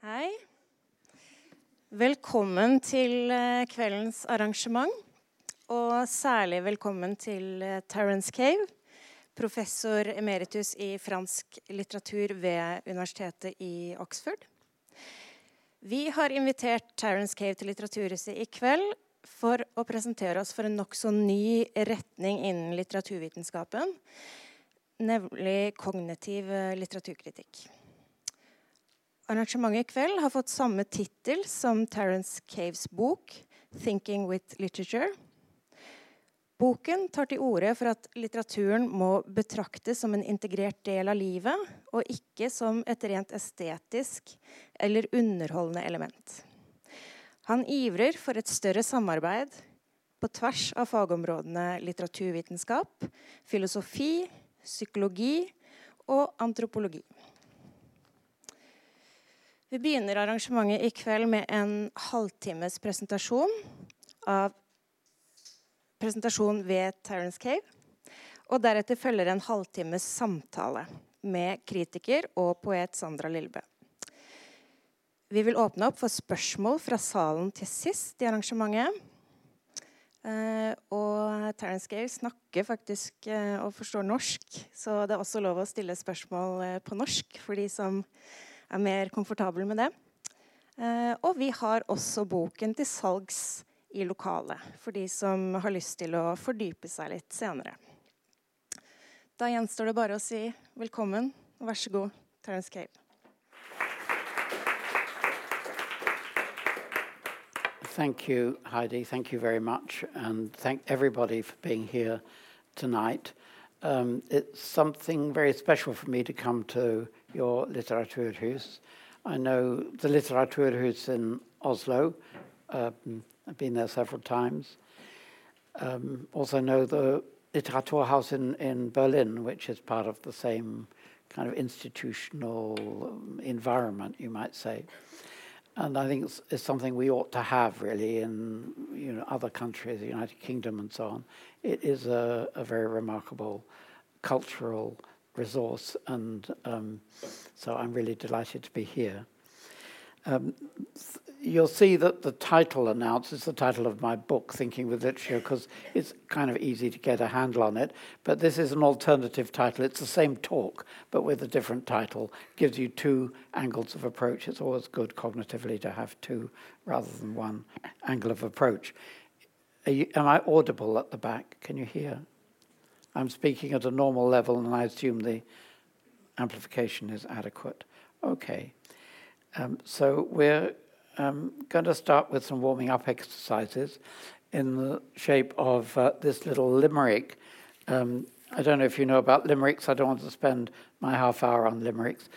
Hei. Velkommen til eh, kveldens arrangement. Og særlig velkommen til eh, Terence Cave, professor emeritus i fransk litteratur ved Universitetet i Oxford. Vi har invitert Terence Cave til Litteraturhuset i kveld for å presentere oss for en nokså ny retning innen litteraturvitenskapen, nemlig kognitiv eh, litteraturkritikk. Arrangementet i kveld har fått samme tittel som Terence Caves bok 'Thinking with Literature'. Boken tar til orde for at litteraturen må betraktes som en integrert del av livet, og ikke som et rent estetisk eller underholdende element. Han ivrer for et større samarbeid på tvers av fagområdene litteraturvitenskap, filosofi, psykologi og antropologi. Vi begynner arrangementet i kveld med en halvtimes presentasjon av presentasjon ved Terence Cave. Og deretter følger en halvtimes samtale med kritiker og poet Sandra Lillebø. Vi vil åpne opp for spørsmål fra salen til sist i arrangementet. Uh, og Terence Cave snakker faktisk uh, og forstår norsk, så det er også lov å stille spørsmål uh, på norsk for de som er mer komfortabel med det. Eh, og vi har også boken til salgs i lokalet for de som har lyst til å fordype seg litt senere. Da gjenstår det bare å si velkommen og vær så god, Terence Cave. Thank you, Heidi. Thank you very much. And thank everybody for being here tonight. Um, it's something very special for me to come to your Litteraturhus. I know the Litteraturhus in Oslo. Um, I've been there several times. Um, also know the Literaturhaus in, in Berlin, which is part of the same kind of institutional um, environment, you might say. And I think it's, it's, something we ought to have really in you know other countries, the United Kingdom and so on. It is a, a very remarkable cultural resource, and um, so I'm really delighted to be here. Um, you'll see that the title announces the title of my book, Thinking with Literature, because it's kind of easy to get a handle on it. But this is an alternative title. It's the same talk, but with a different title. Gives you two angles of approach. It's always good cognitively to have two rather than one angle of approach. You, am I audible at the back? Can you hear? I'm speaking at a normal level, and I assume the amplification is adequate. Okay. Um, so we're um, going to start with some warming up exercises in the shape of uh, this little limerick. Um, I don't know if you know about limericks. I don't want to spend my half hour on limericks,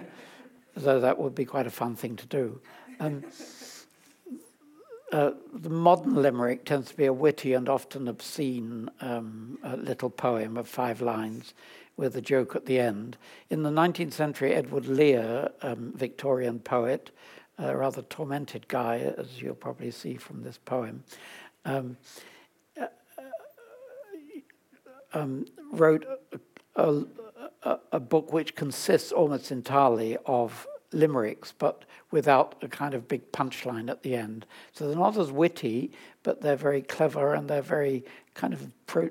though that would be quite a fun thing to do. Uh, the modern limerick tends to be a witty and often obscene um, little poem of five lines with a joke at the end. In the 19th century, Edward Lear, um, Victorian poet, a rather tormented guy, as you'll probably see from this poem, um, uh, um, wrote a, a, a, book which consists almost entirely of limericks, but without a kind of big punchline at the end. So they're not as witty, but they're very clever and they're very kind of pro-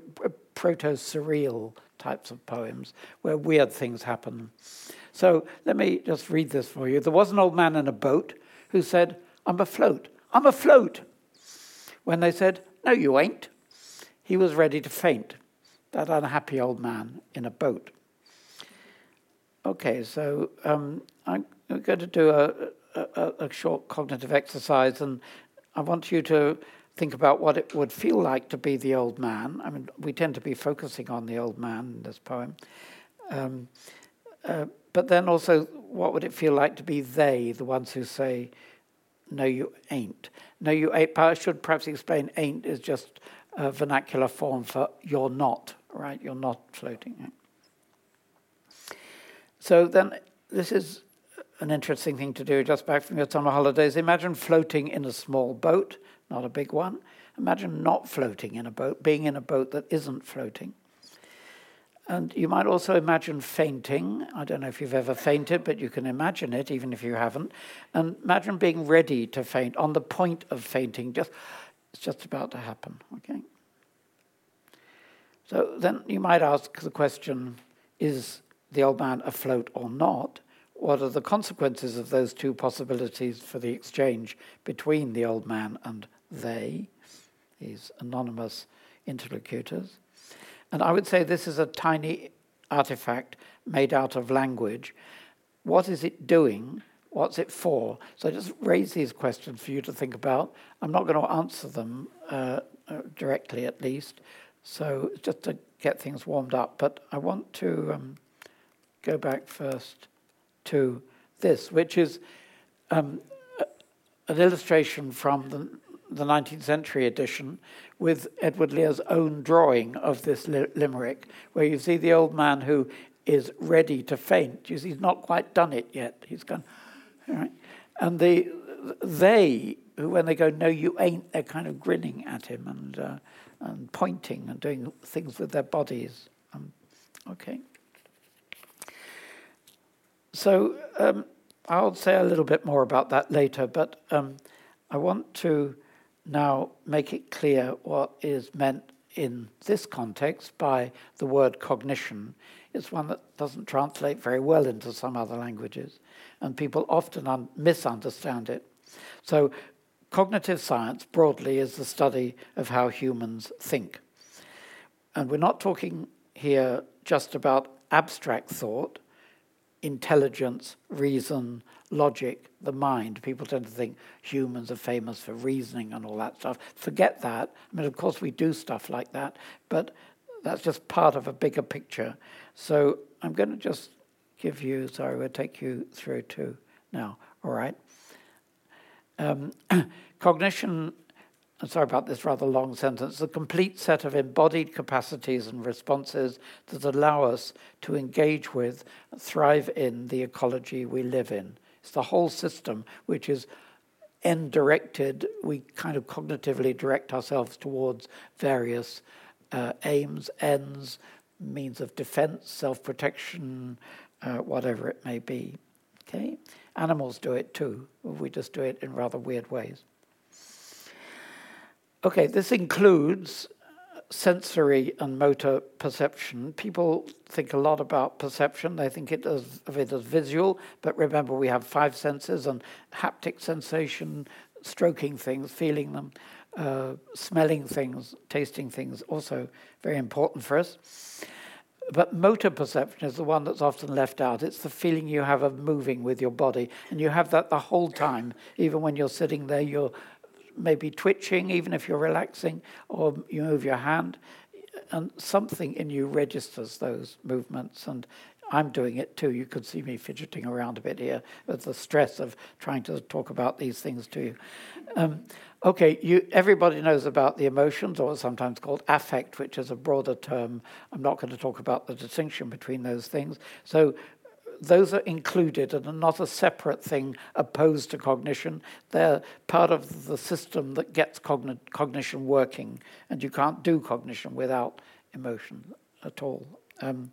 proto surreal types of poems where weird things happen. So let me just read this for you. There was an old man in a boat who said, I'm afloat. I'm afloat. When they said, No, you ain't, he was ready to faint. That unhappy old man in a boat. Okay, so um, I'm going to do a, a, a, short cognitive exercise, and I want you to think about what it would feel like to be the old man. I mean, we tend to be focusing on the old man in this poem. Um, uh, but then also, what would it feel like to be they, the ones who say, no, you ain't? No, you ain't. I should perhaps explain ain't is just a vernacular form for you're not, right? You're not floating. So then, this is an interesting thing to do just back from your summer holidays. Imagine floating in a small boat, not a big one. Imagine not floating in a boat, being in a boat that isn't floating. And you might also imagine fainting. I don't know if you've ever fainted, but you can imagine it, even if you haven't. And imagine being ready to faint, on the point of fainting. Just, it's just about to happen, okay? So then you might ask the question is the old man afloat or not? What are the consequences of those two possibilities for the exchange between the old man and they, these anonymous interlocutors? And I would say this is a tiny artifact made out of language. What is it doing? What's it for? So I just raise these questions for you to think about. I'm not going to answer them uh, uh, directly, at least. So just to get things warmed up. But I want to um, go back first to this, which is um, an illustration from the, the 19th century edition with Edward Lear's own drawing of this li- limerick, where you see the old man who is ready to faint. You see, he's not quite done it yet. He's gone? And the, they, who when they go, no, you ain't, they're kind of grinning at him and, uh, and pointing and doing things with their bodies. Um, okay. So um, I'll say a little bit more about that later, but um, I want to now make it clear what is meant in this context by the word cognition. It's one that doesn't translate very well into some other languages, and people often un- misunderstand it. So, cognitive science broadly is the study of how humans think. And we're not talking here just about abstract thought intelligence, reason, logic, the mind. People tend to think humans are famous for reasoning and all that stuff. Forget that. I mean, of course, we do stuff like that, but that's just part of a bigger picture. So I'm going to just give you, sorry, we'll take you through to now, all right? Um, cognition sorry about this rather long sentence, the complete set of embodied capacities and responses that allow us to engage with, thrive in the ecology we live in. It's the whole system which is end directed. We kind of cognitively direct ourselves towards various uh, aims, ends, means of defense, self protection, uh, whatever it may be. Okay? Animals do it too. We just do it in rather weird ways. Okay, this includes sensory and motor perception. People think a lot about perception. They think it as, of it as visual, but remember we have five senses and haptic sensation, stroking things, feeling them, uh, smelling things, tasting things, also very important for us. But motor perception is the one that's often left out. It's the feeling you have of moving with your body, and you have that the whole time. Even when you're sitting there, you're maybe twitching, even if you're relaxing, or you move your hand, and something in you registers those movements. And I'm doing it too. You could see me fidgeting around a bit here with the stress of trying to talk about these things to you. Um, okay, you, everybody knows about the emotions, or sometimes called affect, which is a broader term. I'm not going to talk about the distinction between those things. So those are included and are not a separate thing opposed to cognition. They're part of the system that gets cogn- cognition working, and you can't do cognition without emotion at all. Um,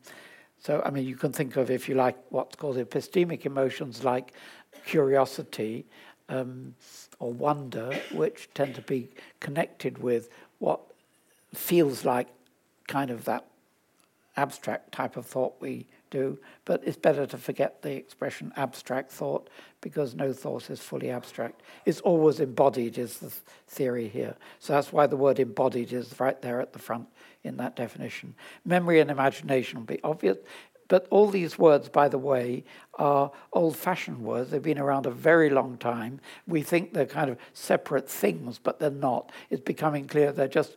so, I mean, you can think of, if you like, what's called epistemic emotions like curiosity um, or wonder, which tend to be connected with what feels like kind of that abstract type of thought we do, but it's better to forget the expression abstract thought because no thought is fully abstract. It's always embodied, is the theory here. So that's why the word embodied is right there at the front in that definition. Memory and imagination will be obvious. But all these words, by the way, are old fashioned words. They've been around a very long time. We think they're kind of separate things, but they're not. It's becoming clear they're just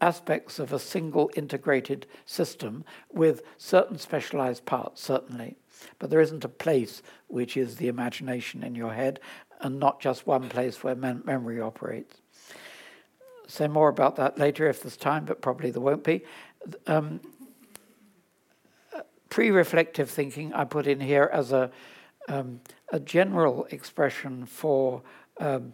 aspects of a single integrated system with certain specialized parts, certainly. But there isn't a place which is the imagination in your head and not just one place where mem- memory operates. Say more about that later if there's time, but probably there won't be. Um, pre reflective thinking I put in here as a, um, a general expression for um,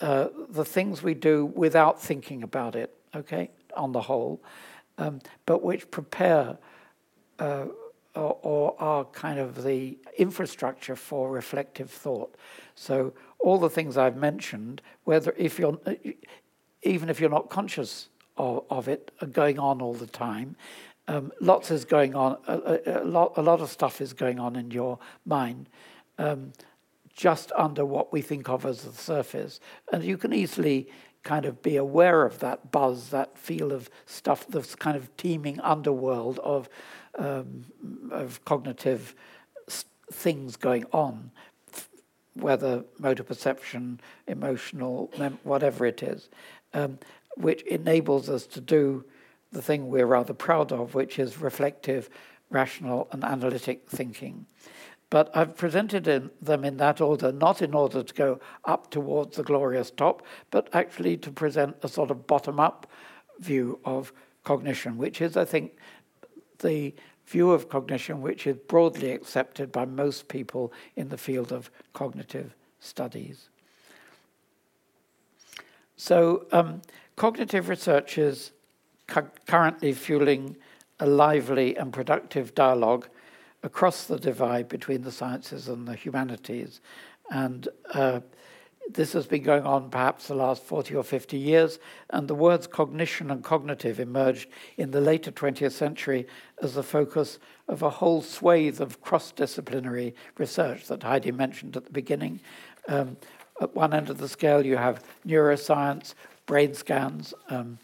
uh, the things we do without thinking about it, okay, on the whole. um, but which prepare uh, or, or, are kind of the infrastructure for reflective thought. So all the things I've mentioned, whether if you're even if you're not conscious of, of it, are going on all the time. Um, lots is going on. A, a, a, lot, a lot of stuff is going on in your mind. Um, just under what we think of as the surface. And you can easily kind of be aware of that buzz, that feel of stuff, this kind of teeming underworld of, um, of cognitive things going on, whether motor perception, emotional, whatever it is, um, which enables us to do the thing we're rather proud of, which is reflective, rational, and analytic thinking. But I've presented in them in that order, not in order to go up towards the glorious top, but actually to present a sort of bottom up view of cognition, which is, I think, the view of cognition which is broadly accepted by most people in the field of cognitive studies. So, um, cognitive research is cu- currently fueling a lively and productive dialogue across the divide between the sciences and the humanities. And uh, this has been going on perhaps the last 40 or 50 years, and the words cognition and cognitive emerged in the later 20th century as the focus of a whole swathe of cross disciplinary research that Heidi mentioned at the beginning. Um, at one end of the scale, you have neuroscience, brain scans, um,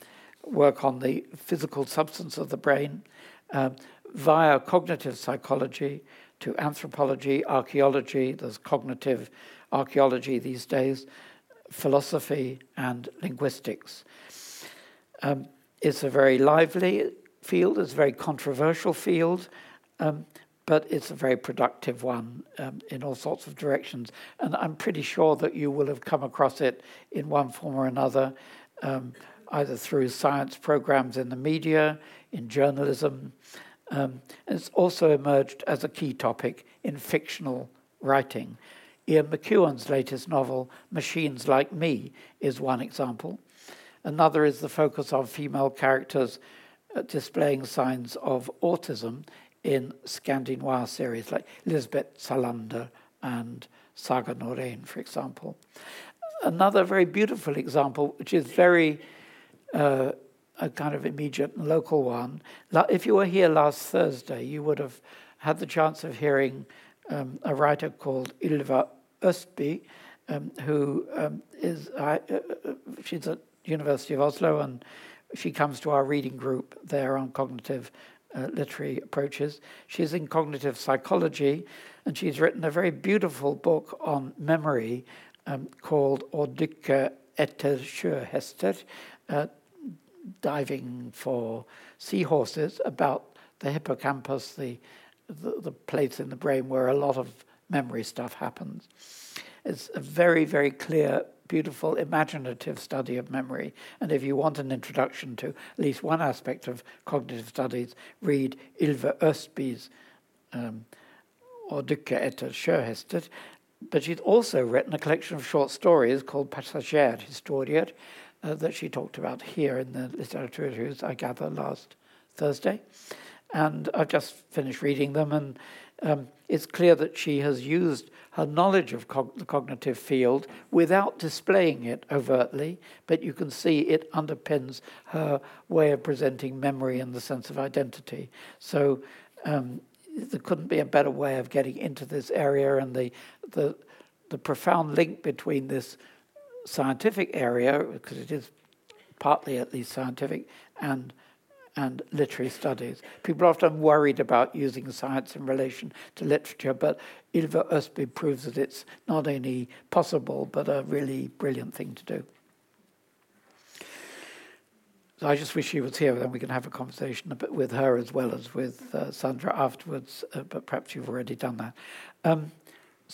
work on the physical substance of the brain. Um, via cognitive psychology to anthropology, archaeology, there's cognitive archaeology these days, philosophy, and linguistics. Um, it's a very lively field, it's a very controversial field, um, but it's a very productive one um, in all sorts of directions. And I'm pretty sure that you will have come across it in one form or another, um, either through science programs in the media, in journalism, um, it's also emerged as a key topic in fictional writing. Ian McEwan's latest novel, Machines Like Me, is one example. Another is the focus on female characters uh, displaying signs of autism in Scandi noir series like Lisbeth Salander and Saga Norén, for example. Another very beautiful example, which is very uh, a kind of immediate and local one. If you were here last Thursday, you would have had the chance of hearing um, a writer called Ylva Östby, um, who um, is uh, uh, she's at University of Oslo, and she comes to our reading group there on cognitive uh, literary approaches. She's in cognitive psychology, and she's written a very beautiful book on memory um, called Å dykke etter sjøhester, uh, diving for seahorses about the hippocampus, the, the, the place in the brain where a lot of memory stuff happens. It's a very, very clear, beautiful, imaginative study of memory. And if you want an introduction to at least one aspect of cognitive studies, read Ylva Östby's um, Å dykke etter sjøhester. But she's also written a collection of short stories called Passasjerhistorier, uh, that she talked about here in the literature reviews, I gather last Thursday. And I've just finished reading them, and um, it's clear that she has used her knowledge of cog- the cognitive field without displaying it overtly, but you can see it underpins her way of presenting memory and the sense of identity. So um, there couldn't be a better way of getting into this area and the, the, the profound link between this scientific area, because it is partly at least scientific, and and literary studies. People are often worried about using science in relation to literature, but Ylva Östby proves that it's not only possible, but a really brilliant thing to do. So I just wish she was here, then we can have a conversation a with her as well as with uh, Sandra afterwards, uh, but perhaps you've already done that. Um,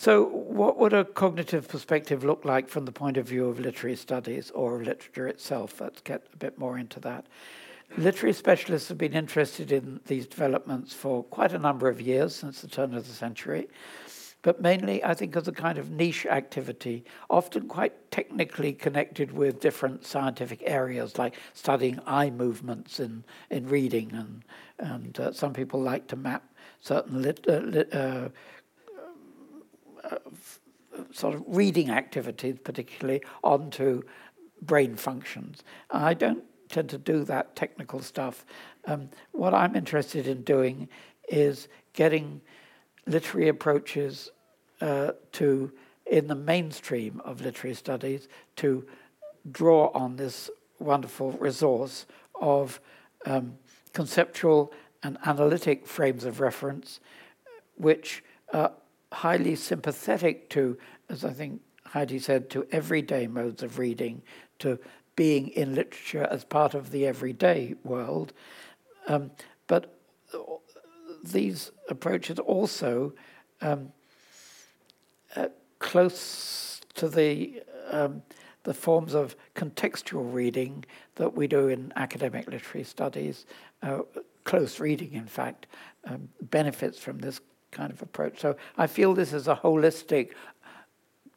so, what would a cognitive perspective look like from the point of view of literary studies or literature itself? Let's get a bit more into that. Literary specialists have been interested in these developments for quite a number of years since the turn of the century. but mainly I think as a kind of niche activity, often quite technically connected with different scientific areas, like studying eye movements in, in reading, and, and uh, some people like to map certain lit, uh, lit, uh sort of reading activities, particularly, onto brain functions. I don't tend to do that technical stuff. Um, what I'm interested in doing is getting literary approaches uh, to, in the mainstream of literary studies, to draw on this wonderful resource of um, conceptual and analytic frames of reference, which are highly sympathetic to, as I think Heidi said, to everyday modes of reading, to being in literature as part of the everyday world. Um, but these approaches also um, uh, close to the um, the forms of contextual reading that we do in academic literary studies. Uh, close reading, in fact, um, benefits from this kind of approach. So I feel this is a holistic,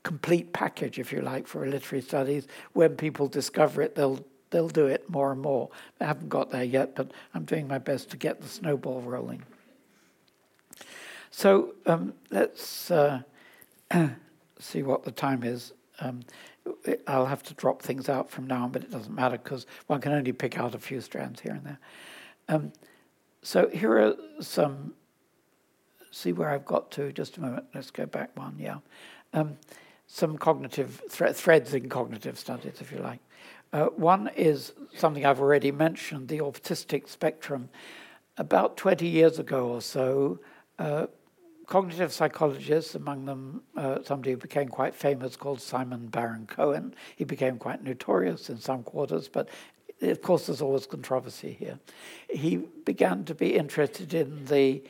complete package, if you like, for literary studies. When people discover it, they'll they'll do it more and more. I haven't got there yet, but I'm doing my best to get the snowball rolling. So um, let's uh, see what the time is. Um, I'll have to drop things out from now on, but it doesn't matter because one can only pick out a few strands here and there. Um, so here are some. See where I've got to. Just a moment. Let's go back one. Yeah, um, some cognitive thre- threads in cognitive studies, if you like. Uh, one is something I've already mentioned: the autistic spectrum. About 20 years ago or so, uh, cognitive psychologists, among them uh, somebody who became quite famous called Simon Baron Cohen. He became quite notorious in some quarters, but of course there's always controversy here. He began to be interested in the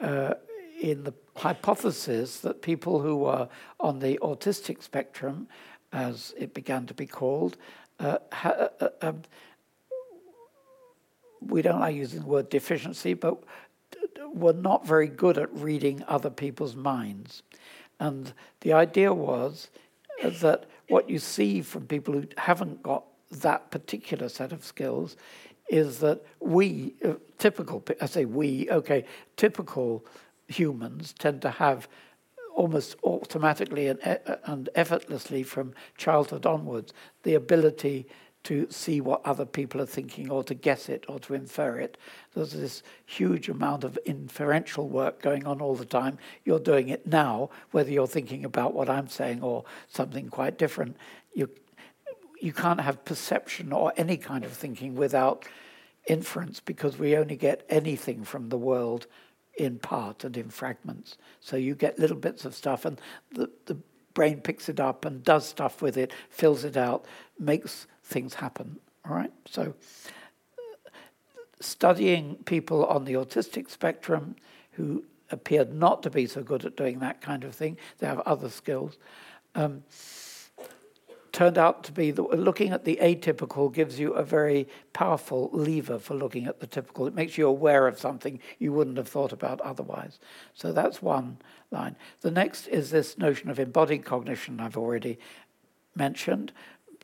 uh, in the hypothesis that people who were on the autistic spectrum, as it began to be called, uh, ha- uh, uh um, we don't like using the word deficiency, but were not very good at reading other people's minds. And the idea was that what you see from people who haven't got that particular set of skills is that we, uh, typical, I say we, okay, typical humans tend to have almost automatically and, and effortlessly from childhood onwards the ability to see what other people are thinking or to guess it or to infer it. There's this huge amount of inferential work going on all the time. You're doing it now, whether you're thinking about what I'm saying or something quite different. You, you can't have perception or any kind of thinking without inference because we only get anything from the world in part and in fragments. So you get little bits of stuff, and the, the brain picks it up and does stuff with it, fills it out, makes things happen. All right? So, studying people on the autistic spectrum who appeared not to be so good at doing that kind of thing, they have other skills. Um, turned out to be that looking at the atypical gives you a very powerful lever for looking at the typical. It makes you aware of something you wouldn't have thought about otherwise. So that's one line. The next is this notion of embodied cognition I've already mentioned,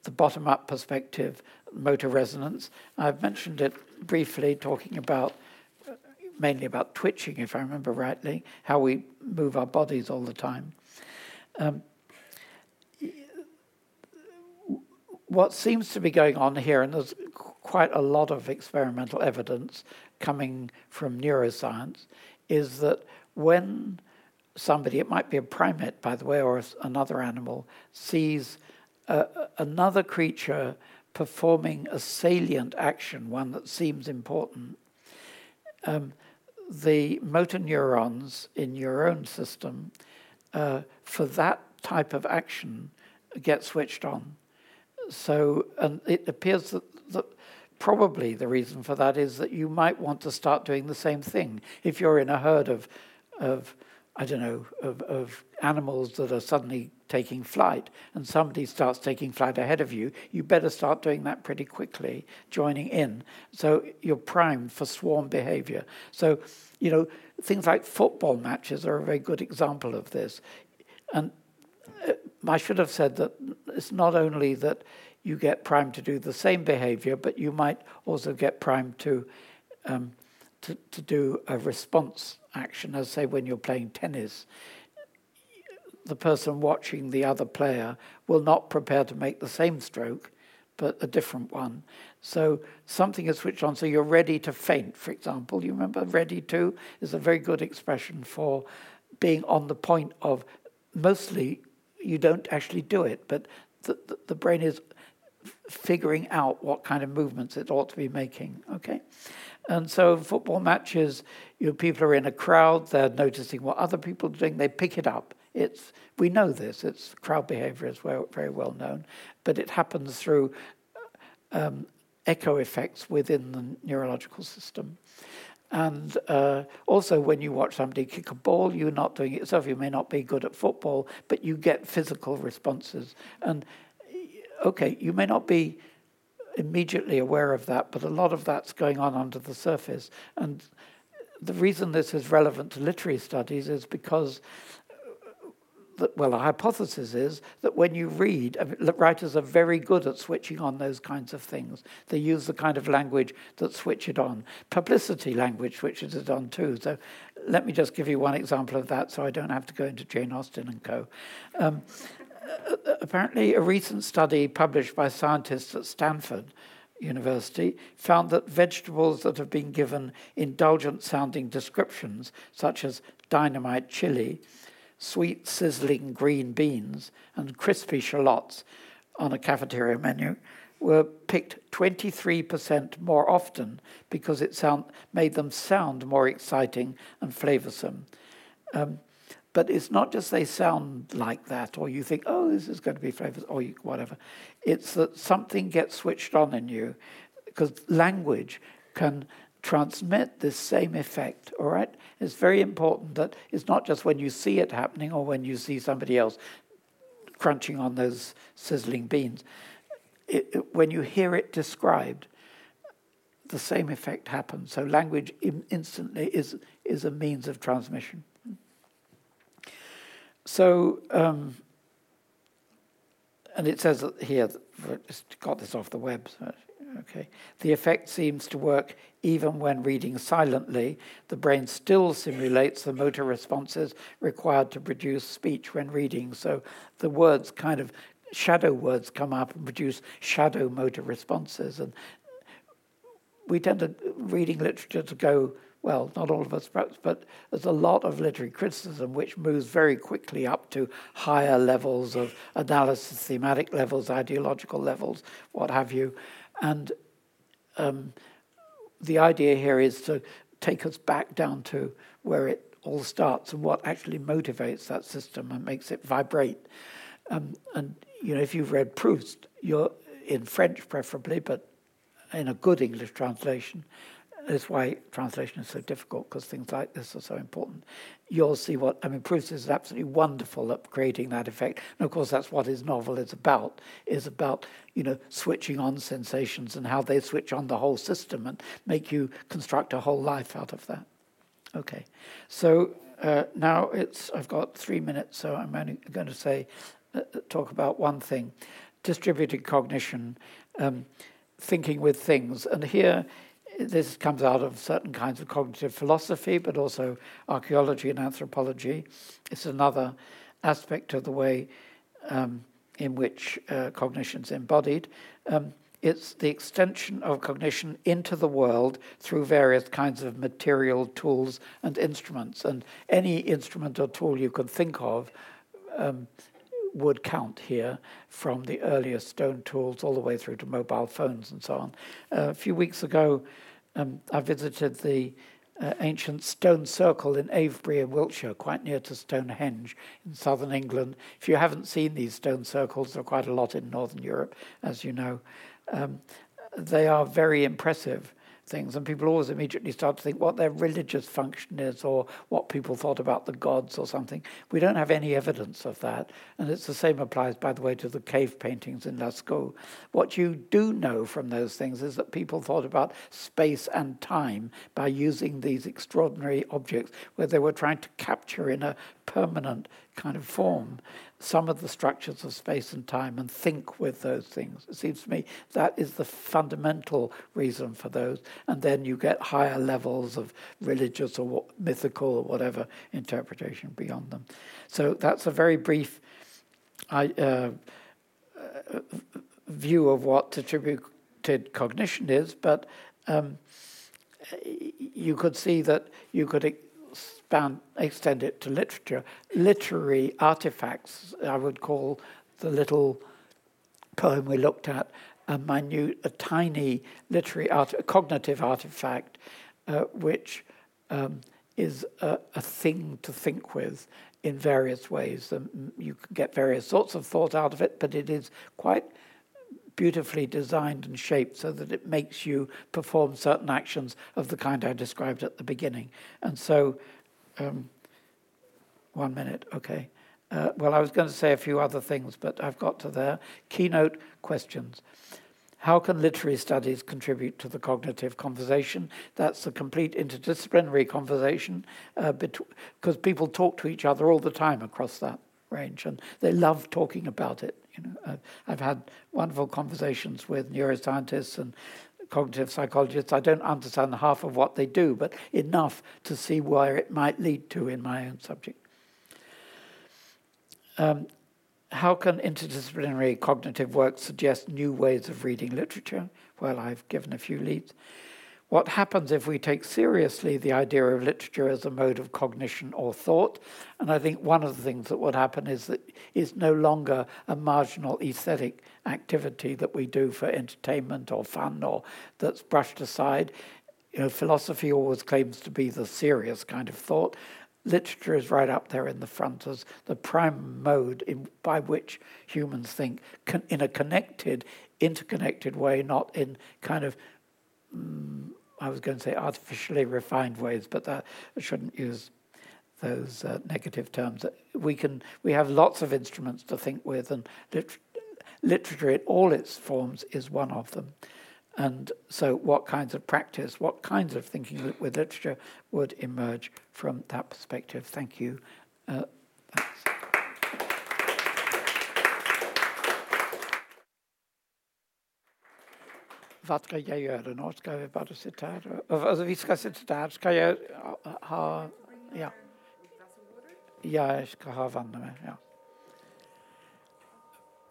the bottom up perspective, motor resonance. I've mentioned it briefly, talking about mainly about twitching, if I remember rightly, how we move our bodies all the time. Um, what seems to be going on here, and there's quite a lot of experimental evidence coming from neuroscience, is that when somebody, it might be a primate, by the way, or another animal, sees another creature performing a salient action, one that seems important, um, the motor neurons in your own system uh, for that type of action get switched on. So, and it appears that, that probably the reason for that is that you might want to start doing the same thing. If you're in a herd of, of I don't know, of, of animals that are suddenly taking flight and somebody starts taking flight ahead of you, you better start doing that pretty quickly, joining in. So you're primed for swarm behavior. So, you know, things like football matches are a very good example of this. And uh, I should have said that it's not only that you get primed to do the same behavior, but you might also get primed to, um, to, to do a response action, as say when you're playing tennis. The person watching the other player will not prepare to make the same stroke, but a different one. So something is switched on, so you're ready to faint, for example. You remember ready to is a very good expression for being on the point of mostly you don't actually do it, but the, the, the brain is figuring out what kind of movements it ought to be making. Okay, and so football matches, you know, people are in a crowd, they're noticing what other people are doing, they pick it up. It's we know this. It's crowd behavior is well, very well known, but it happens through um, echo effects within the neurological system. And uh, also, when you watch somebody kick a ball, you're not doing it yourself. You may not be good at football, but you get physical responses. And okay, you may not be immediately aware of that, but a lot of that's going on under the surface. And the reason this is relevant to literary studies is because, uh, well, the hypothesis is that when you read, writers are very good at switching on those kinds of things. They use the kind of language that switch it on. Publicity language switches it on too. So let me just give you one example of that so I don't have to go into Jane Austen and co. Um, apparently, a recent study published by scientists at Stanford University found that vegetables that have been given indulgent sounding descriptions, such as dynamite chili, sweet sizzling green beans, and crispy shallots on a cafeteria menu, were picked 23% more often because it sound, made them sound more exciting and flavoursome. Um, but it's not just they sound like that, or you think, oh, this is going to be flavors, or you, whatever. It's that something gets switched on in you, because language can transmit this same effect, all right? It's very important that it's not just when you see it happening or when you see somebody else crunching on those sizzling beans. It, it, when you hear it described, the same effect happens. So language instantly is, is a means of transmission. So, um, and it says here, just got this off the web. So, okay, the effect seems to work even when reading silently. The brain still simulates the motor responses required to produce speech when reading. So the words kind of shadow words come up and produce shadow motor responses. And we tend to reading literature to go well, not all of us perhaps, but there's a lot of literary criticism which moves very quickly up to higher levels of analysis, thematic levels, ideological levels, what have you. And um, the idea here is to take us back down to where it all starts and what actually motivates that system and makes it vibrate. Um, and you know, if you've read Proust, you're in French preferably, but in a good English translation, that's why translation is so difficult because things like this are so important. You'll see what I mean. Proust is absolutely wonderful at creating that effect, and of course, that's what his novel is about. Is about you know switching on sensations and how they switch on the whole system and make you construct a whole life out of that. Okay, so uh, now it's I've got three minutes, so I'm only going to say uh, talk about one thing: distributed cognition, um, thinking with things, and here this comes out of certain kinds of cognitive philosophy, but also archaeology and anthropology. It's another aspect of the way um, in which uh, cognition is embodied. Um, it's the extension of cognition into the world through various kinds of material tools and instruments. And any instrument or tool you can think of um, would count here, from the earliest stone tools all the way through to mobile phones and so on. Uh, a few weeks ago, um, I visited the uh, ancient stone circle in Avebury in Wiltshire, quite near to Stonehenge in southern England. If you haven't seen these stone circles, there are quite a lot in northern Europe, as you know. Um, they are very impressive. Things, and people always immediately start to think what their religious function is or what people thought about the gods or something. We don't have any evidence of that, and it's the same applies, by the way, to the cave paintings in Lascaux. What you do know from those things is that people thought about space and time by using these extraordinary objects where they were trying to capture in a permanent kind of form some of the structures of space and time and think with those things. It seems to me that is the fundamental reason for those. And then you get higher levels of religious or mythical or whatever interpretation beyond them. So that's a very brief uh, uh, view of what distributed cognition is, but um, you could see that you could extend it to literature. Literary artifacts, I would call the little poem we looked at a minute, a tiny literary art, a cognitive artifact, uh, which um, is a, a, thing to think with in various ways. Um, you can get various sorts of thought out of it, but it is quite beautifully designed and shaped so that it makes you perform certain actions of the kind I described at the beginning. And so um, one minute, okay. Uh, well, I was going to say a few other things, but I've got to there. Keynote questions. How can literary studies contribute to the cognitive conversation? That's a complete interdisciplinary conversation uh, because people talk to each other all the time across that range and they love talking about it. You know, uh, I've had wonderful conversations with neuroscientists and cognitive psychologists. I don't understand half of what they do, but enough to see where it might lead to in my own subject. Um, how can interdisciplinary cognitive work suggest new ways of reading literature? Well, I've given a few leads. What happens if we take seriously the idea of literature as a mode of cognition or thought? And I think one of the things that would happen is that it's no longer a marginal aesthetic activity that we do for entertainment or fun or that's brushed aside. You know, philosophy always claims to be the serious kind of thought. Literature is right up there in the front as the prime mode in, by which humans think con- in a connected, interconnected way, not in kind of mm, I was going to say artificially refined ways, but that I shouldn't use those uh, negative terms. We can we have lots of instruments to think with, and lit- literature in all its forms is one of them. And so, what kinds of practice, what kinds of thinking with literature would emerge from that perspective? Thank you. Uh, Hva skal jeg gjøre nå? Skal vi bare sitte her? Altså, vi skal sitte der. Skal jeg ha Ja. Ja, jeg skal ha vannet med. ja.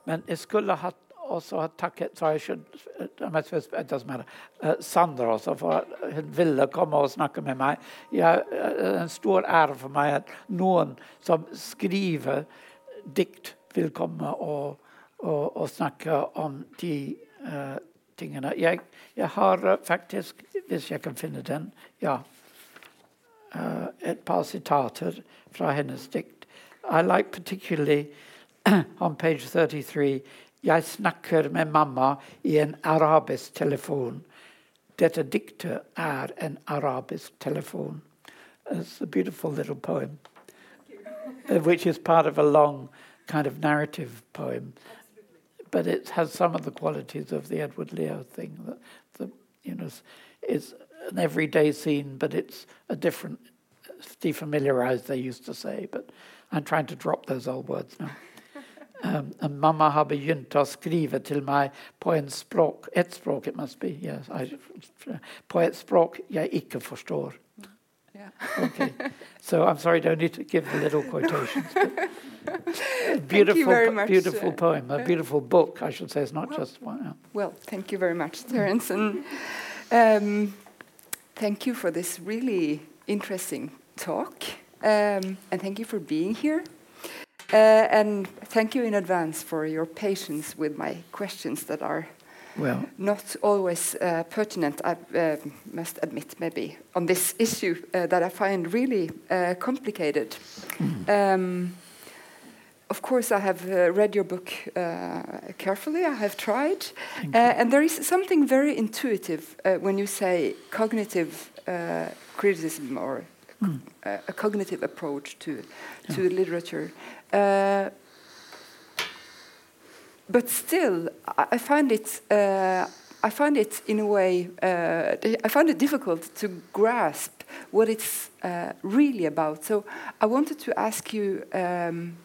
Men jeg skulle hatt også ha takket så jeg skjønner, eh, eh, Sandra også, for at hun ville komme og snakke med meg. Det er eh, en stor ære for meg at noen som skriver dikt, vil komme og, og, og snakke om de tingene. Jeg, jeg har uh, faktisk, hvis jeg kan finne den, ja, uh, et par sitater fra hennes dikt. I like particularly on page 33 Jeg snakker med mamma i en arabisk telefon. Dette diktet er en arabisk telefon. It's a beautiful little poem, uh, which is part of a long kind of narrative poem but it has some of the qualities of the Edward Lear thing. That the you know is an everyday scene, but it's a different defamiliarized. They used to say, but I'm trying to drop those old words now. Um, and mamma har begynt att skriva till mig på en språk, ett språk it must be, yes, I, på språk jag icke förstår. Yeah. okay. So I'm sorry, don't need to give the little quotations. beautiful, much, beautiful uh, poem, a beautiful book, I should say. It's not well, just one. Yeah. Well, thank you very much, Terence, and um, thank you for this really interesting talk, um, and thank you for being here. Uh, and thank you in advance for your patience with my questions that are well, not always uh, pertinent, I uh, must admit, maybe, on this issue uh, that I find really uh, complicated. Mm. Um, of course, I have uh, read your book uh, carefully. I have tried, uh, and there is something very intuitive uh, when you say cognitive uh, criticism or mm. a cognitive approach to to yeah. literature. Uh, but still, I, I find it. I find it in a way. I find it difficult to grasp what it's really about. So I wanted to ask you. Um,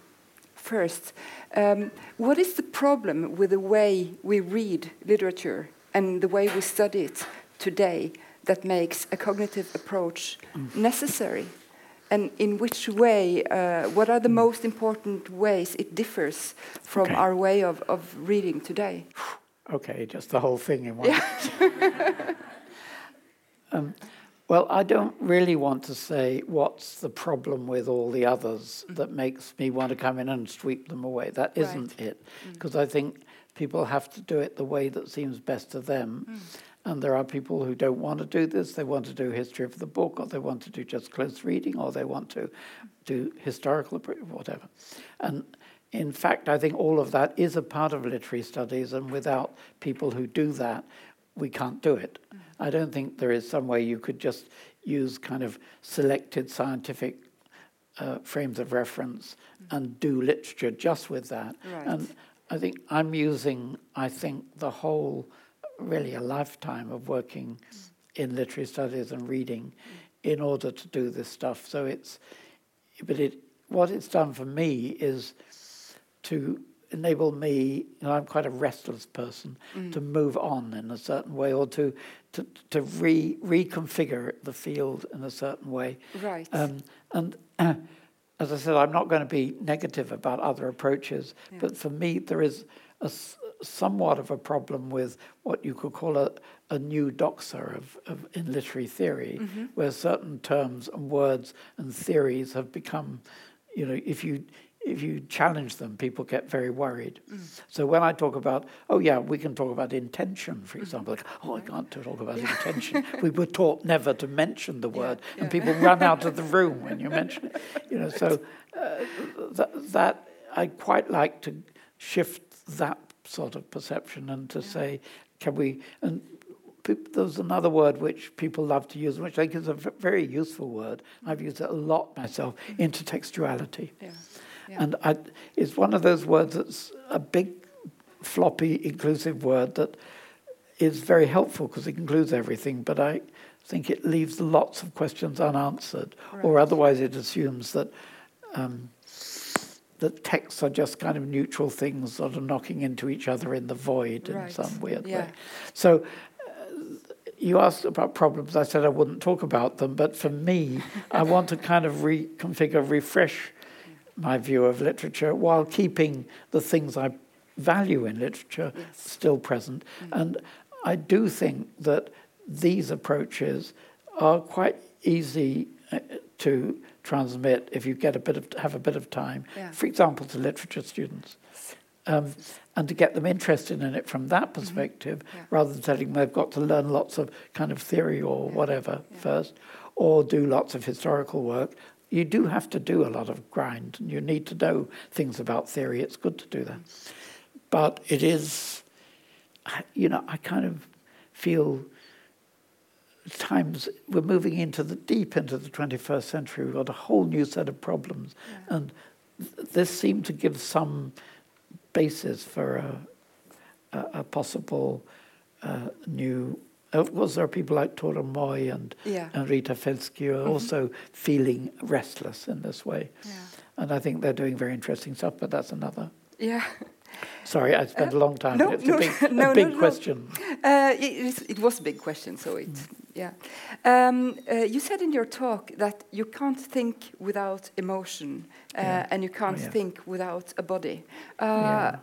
first. Um, what is the problem with the way we read literature and the way we study it today that makes a cognitive approach mm. necessary? And in which way, uh, what are the mm. most important ways it differs from okay. our way of, of reading today? Okay, just the whole thing in one. Yeah. um, well, I don't really want to say what's the problem with all the others mm. that makes me want to come in and sweep them away. That isn't right. it. Because mm. I think people have to do it the way that seems best to them. Mm. And there are people who don't want to do this. They want to do history of the book, or they want to do just close reading, or they want to do historical, whatever. And in fact, I think all of that is a part of literary studies, and without people who do that, we can't do it. Mm. I don't think there is some way you could just use kind of selected scientific uh, frames of reference mm. and do literature just with that. Right. And I think I'm using, I think, the whole, really a lifetime of working in literary studies and reading in order to do this stuff. So it's, but it, what it's done for me is to enable me, you know, I'm quite a restless person, mm. to move on in a certain way or to to, to re, reconfigure the field in a certain way. Right. Um, and uh, as I said, I'm not going to be negative about other approaches, yeah. but for me, there is a, somewhat of a problem with what you could call a, a new doxa of, of in literary theory, mm-hmm. where certain terms and words and theories have become, you know, if you if you challenge them, people get very worried. Mm. So when I talk about, oh yeah, we can talk about intention, for mm. example. Like, oh, I can't talk about yeah. intention. we were taught never to mention the word, yeah, and people run out of the room when you mention it. You know, so uh, that, that I quite like to shift that sort of perception and to say, can we? And there's another word which people love to use, which I think is a very useful word. I've used it a lot myself: mm-hmm. intertextuality. Yeah. And I, it's one of those words that's a big, floppy, inclusive word that is very helpful because it includes everything, but I think it leaves lots of questions unanswered, right. or otherwise it assumes that. Um, that texts are just kind of neutral things, sort of knocking into each other in the void right. in some weird yeah. way. So, uh, you asked about problems. I said I wouldn't talk about them, but for me, I want to kind of reconfigure, refresh my view of literature while keeping the things I value in literature yes. still present. Mm-hmm. And I do think that these approaches are quite easy uh, to transmit if you get a bit of have a bit of time. Yeah. For example, to literature students. Um, and to get them interested in it from that mm-hmm. perspective, mm-hmm. yeah. rather than telling them they've got to learn lots of kind of theory or yeah. whatever first, or do lots of historical work, you do have to do a lot of grind and you need to know things about theory. It's good to do that. But it is, you know, I kind of feel times we're moving into the deep into the 21st century. We've got a whole new set of problems. Yeah. And th- this seemed to give some basis for a, a, a possible uh, new of course, there are people like Toril Moi and, yeah. and Rita Felski who are mm-hmm. also feeling restless in this way. Yeah. And I think they're doing very interesting stuff, but that's another. Yeah. Sorry, I spent uh, a long time. No, it's no, a big, no, a big no, question. Uh, it, it, was a big question, so it, mm. yeah. Um, uh, you said in your talk that you can't think without emotion, uh, yeah. and you can't oh, yeah. think without a body. Uh, yeah.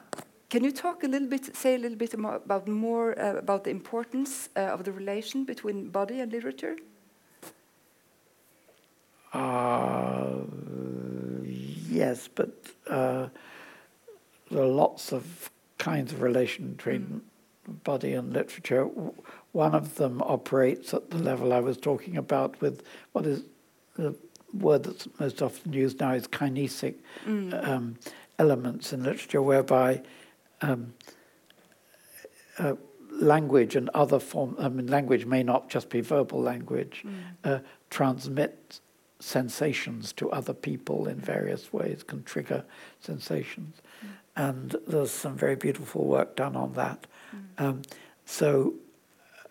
Can you talk a little bit, say a little bit about more uh, about the importance of the relation between body and literature? Uh, yes, but uh, there are lots of kinds of relation between mm. body and literature. One of them operates at the level I was talking about with what is the word that's most often used now is kinesic. Mm. Um, elements in literature whereby um, uh, language and other form. I mean, language may not just be verbal language. Mm. Uh, transmit sensations to other people in various ways, can trigger sensations. And there's some very beautiful work done on that. Mm. Um, so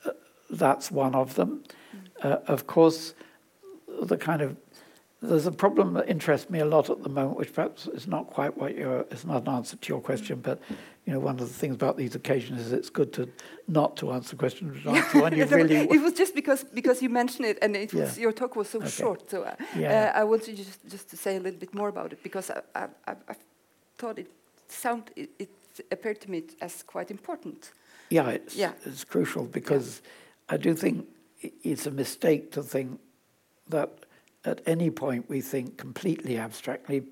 uh, that's one of them. Mm. Uh, of course, the kind of there's a problem that interests me a lot at the moment, which perhaps is not quite what you're, it's not an answer to your question, but you know, one of the things about these occasions is it's good to not to answer questions, but answer one you really. it was just because because you mentioned it, and it was, yeah. your talk was so okay. short. So uh, yeah. uh, I wanted just just to say a little bit more about it because I, I, I, I thought it sound it, it, appeared to me as quite important. Yeah, it's, yeah. it's crucial because yeah. I do think it's a mistake to think that at any point we think completely abstractly.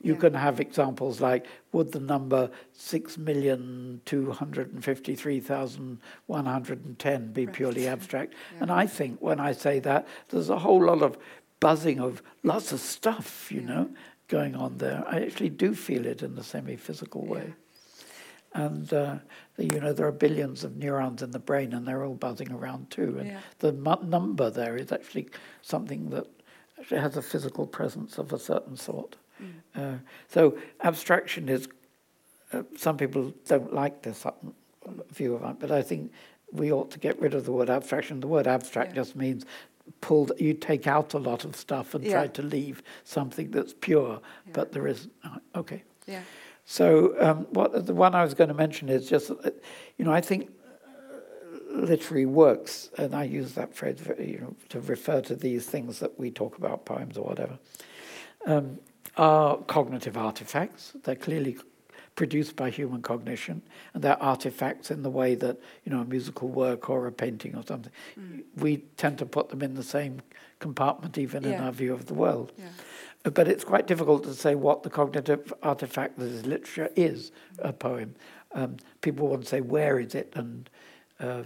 You yeah. can have examples like would the number 6,253,110 be right. purely abstract? Yeah. And I think when I say that, there's a whole lot of buzzing of lots of stuff, you yeah. know, going on there. I actually do feel it in the semi physical way. And, uh, you know, there are billions of neurons in the brain and they're all buzzing around too. And the number there is actually something that actually has a physical presence of a certain sort. Mm. Uh, so abstraction is, uh, some people don't like this view of it, but I think we ought to get rid of the word abstraction. The word abstract yeah. just means pulled you take out a lot of stuff and yeah. try to leave something that's pure yeah. but there is uh, okay yeah so um, what the one i was going to mention is just you know i think literary works, and I use that phrase you know, to refer to these things that we talk about, poems or whatever, um, are cognitive artifacts. They're clearly produced by human cognition, and they're artifacts in the way that you know a musical work or a painting or something. Mm. We tend to put them in the same compartment, even yeah. in our view of the world. Yeah. But it's quite difficult to say what the cognitive artifact that is literature is. A poem. Um, people want to say where is it, and uh,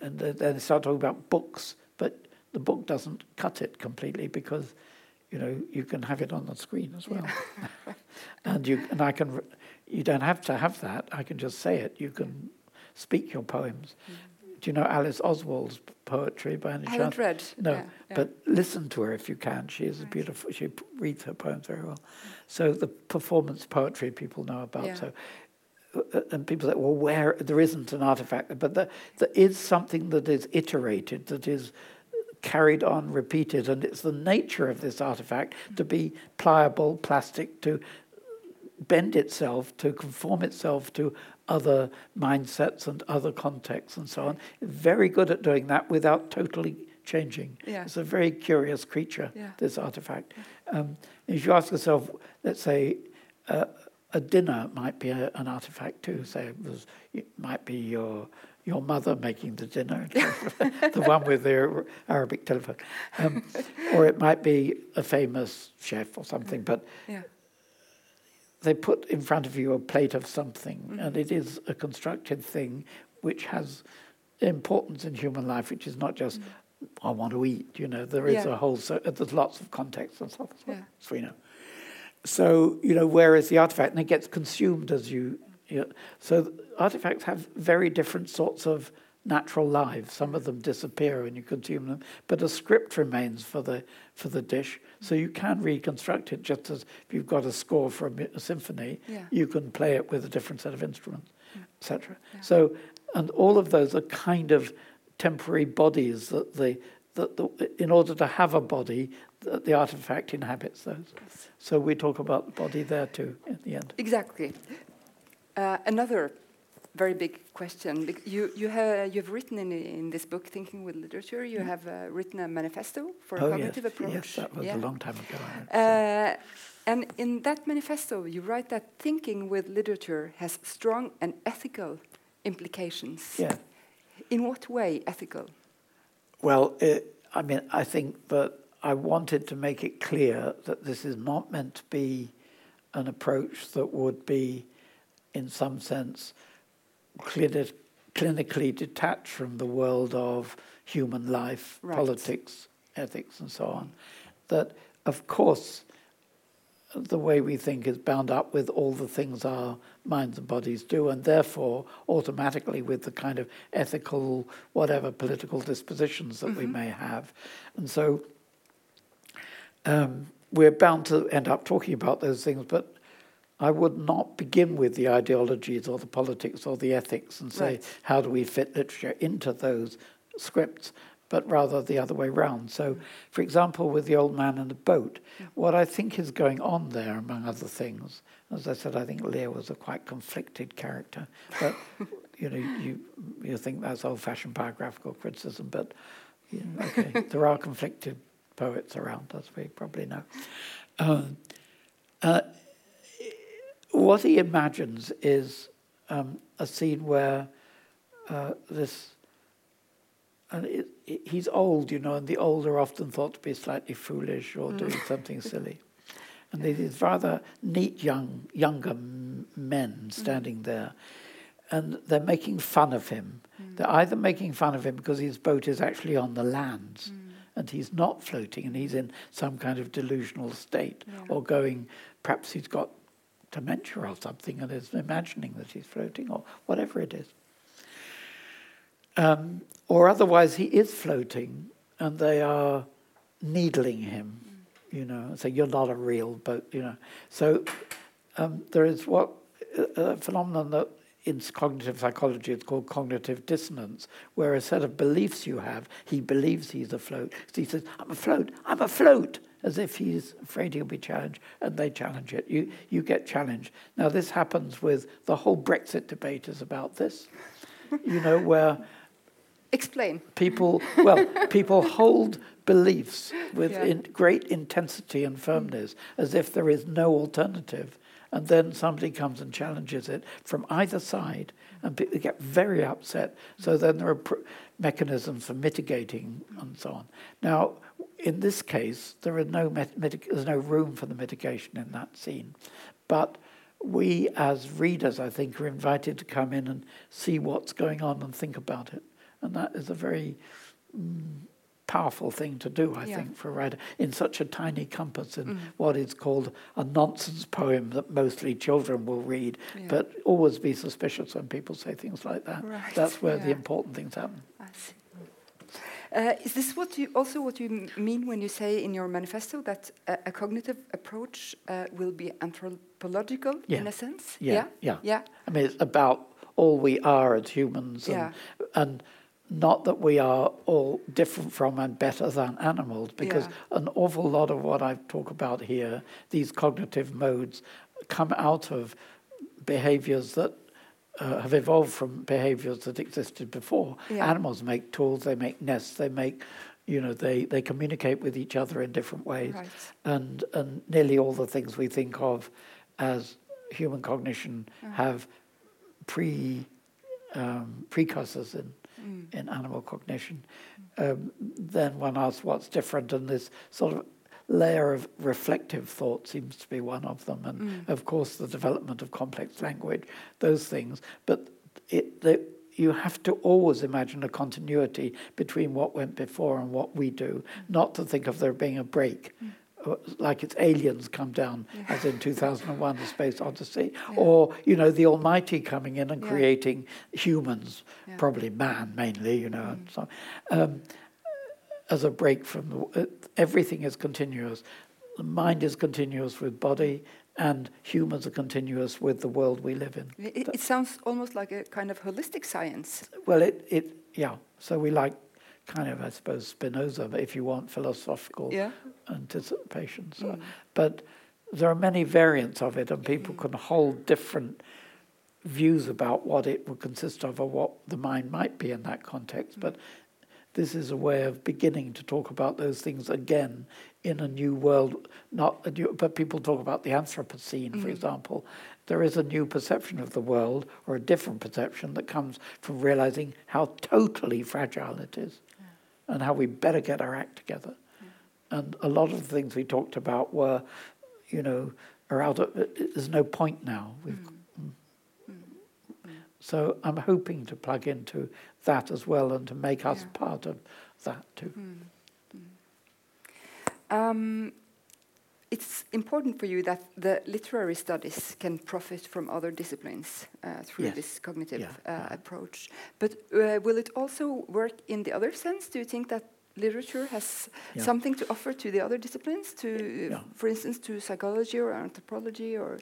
and then they start talking about books, but the book doesn't cut it completely because you know you can have it on the screen as well, yeah. and you and I can. You don't have to have that. I can just say it. You can speak your poems. Mm. Do you know Alice Oswald's poetry by any I chance? haven't read. No, yeah, yeah. but listen to her if you can. She is right. beautiful. She reads her poems very well. So the performance poetry people know about. So uh, and people say, well, where there isn't an artifact, but there, there is something that is iterated, that is carried on, repeated, and it's the nature of this artifact to be pliable, plastic, to bend itself, to conform itself to other mindsets and other contexts and so on. Very good at doing that without totally changing. Yeah. It's a very curious creature, yeah. this artifact. Um, if you ask yourself, let's say, uh, a dinner might be a, an artifact too. So it, was, it might be your your mother making the dinner, the one with the Arabic telephone, um, or it might be a famous chef or something. But yeah. They put in front of you a plate of something, mm-hmm. and it is a constructed thing which has importance in human life, which is not just mm-hmm. I want to eat. You know, there is yeah. a whole. So, there's lots of context and stuff as well, yeah. as we know. So, you know, where is the artifact, and it gets consumed as you, you know, so artifacts have very different sorts of natural lives. Some of them disappear when you consume them, but a script remains for the for the dish. So you can reconstruct it just as if you've got a score for a, a symphony, yeah. you can play it with a different set of instruments, yeah. etc. Yeah. So, and all of those are kind of temporary bodies that the that the, in order to have a body, the, the artifact inhabits those. Yes. So we talk about the body there too in the end. Exactly. Uh, another very big question. You you have you've written in in this book, Thinking with Literature. You have uh, written a manifesto for oh a cognitive yes. approach. Yes, that was yeah. a long time ago. Uh, and in that manifesto, you write that thinking with literature has strong and ethical implications. Yeah. In what way ethical? Well, it, I mean, I think that I wanted to make it clear that this is not meant to be an approach that would be, in some sense, clinically detached from the world of human life, right. politics, ethics, and so on. That, of course, the way we think is bound up with all the things our minds and bodies do, and therefore automatically with the kind of ethical, whatever political dispositions that mm-hmm. we may have. And so um, we're bound to end up talking about those things, but I would not begin with the ideologies or the politics or the ethics and say, right. how do we fit literature into those scripts? but rather the other way round. So, for example, with the old man and the boat, what I think is going on there, among other things, as I said, I think Lear was a quite conflicted character. But you know, you you think that's old-fashioned biographical criticism, but you know, okay, there are conflicted poets around, as we probably know. Um, uh, what he imagines is um, a scene where uh, this and it, it, he's old, you know, and the old are often thought to be slightly foolish or mm. doing something silly. And these rather neat young younger men standing mm. there, and they're making fun of him. Mm. They're either making fun of him because his boat is actually on the land, mm. and he's not floating, and he's in some kind of delusional state, yeah. or going. Perhaps he's got dementia or something, and is imagining that he's floating, or whatever it is. Um, or otherwise, he is floating and they are needling him, you know, say, you're not a real boat, you know. So um, there is what a phenomenon that in cognitive psychology it's called cognitive dissonance, where a set of beliefs you have, he believes he's afloat. So he says, I'm afloat, I'm afloat, as if he's afraid he'll be challenged, and they challenge it. You, you get challenged. Now, this happens with the whole Brexit debate is about this, you know, where Explain. People, well, people hold beliefs with yeah. in great intensity and firmness as if there is no alternative. And then somebody comes and challenges it from either side, and people get very upset. So then there are pr- mechanisms for mitigating and so on. Now, in this case, there are no there's no room for the mitigation in that scene. But we, as readers, I think, are invited to come in and see what's going on and think about it. And that is a very mm, powerful thing to do, I yeah. think, for a writer in such a tiny compass in mm. what is called a nonsense poem that mostly children will read. Yeah. But always be suspicious when people say things like that. Right. That's where yeah. the important things happen. Uh, is this what you also what you mean when you say in your manifesto that a, a cognitive approach uh, will be anthropological in a sense? Yeah, yeah, yeah. I mean, it's about all we are as humans, and, and not that we are all different from and better than animals, because yeah. an awful lot of what I talk about here, these cognitive modes, come out of behaviors that uh, have evolved from behaviors that existed before. Yeah. Animals make tools, they make nests, they make, you know, they, they communicate with each other in different ways. Right. And, and nearly all the things we think of as human cognition have pre um, precursors in mm. in animal cognition. Um, then one asks what's different, and this sort of layer of reflective thought seems to be one of them, and mm. of course the development of complex language, those things. But it, the, you have to always imagine a continuity between what went before and what we do, mm. not to think of there being a break. Mm like it's aliens come down, yeah. as in 2001: The Space Odyssey, yeah. or you know the Almighty coming in and yeah. creating humans, probably man mainly, you know, mm. and so um, as a break from the, uh, everything is continuous. The mind is continuous with body, and humans are continuous with the world we live in. It, it sounds almost like a kind of holistic science. Well, it, it yeah. So we like kind of, I suppose, Spinoza, if you want philosophical yeah. anticipation. So, mm. But there are many variants of it, and people mm. can hold different views about what it would consist of or what the mind might be in that context. Mm. But this is a way of beginning to talk about those things again in a new world. Not a new, but people talk about the Anthropocene, mm. for example. There is a new perception of the world, or a different perception that comes from realizing how totally fragile it is and how we better get our act together. Yeah. And a lot of the things we talked about were, you know, are out of, there's no point now. Mm. Mm. Mm. So I'm hoping to plug into that as well and to make us yeah. part of that too. Um, it's important for you that the literary studies can profit from other disciplines uh, through yes. this cognitive yeah, uh, yeah. approach. But uh, will it also work in the other sense? Do you think that literature has Yeah. something to offer to the other disciplines, to, for instance, to psychology or anthropology or?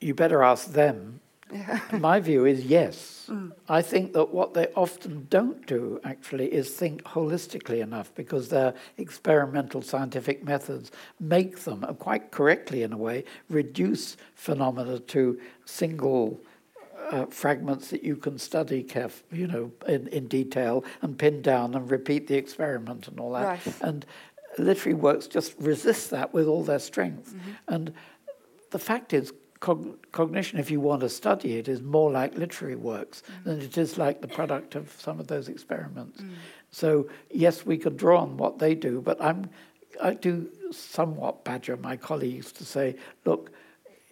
You better ask them. My view is yes. I think that what they often don't do actually is think holistically enough because their experimental scientific methods make them, uh, quite correctly in a way, reduce phenomena to single uh, fragments that you can study caref- you know, in, in detail and pin down and repeat the experiment and all that. Right. And literary works just resist that with all their strength. And the fact is, cog- cognition, if you want to study it, is more like literary works mm. than it is like the product of some of those experiments. Mm. So yes, we could draw on what they do, but I'm, I do somewhat badger my colleagues to say, look,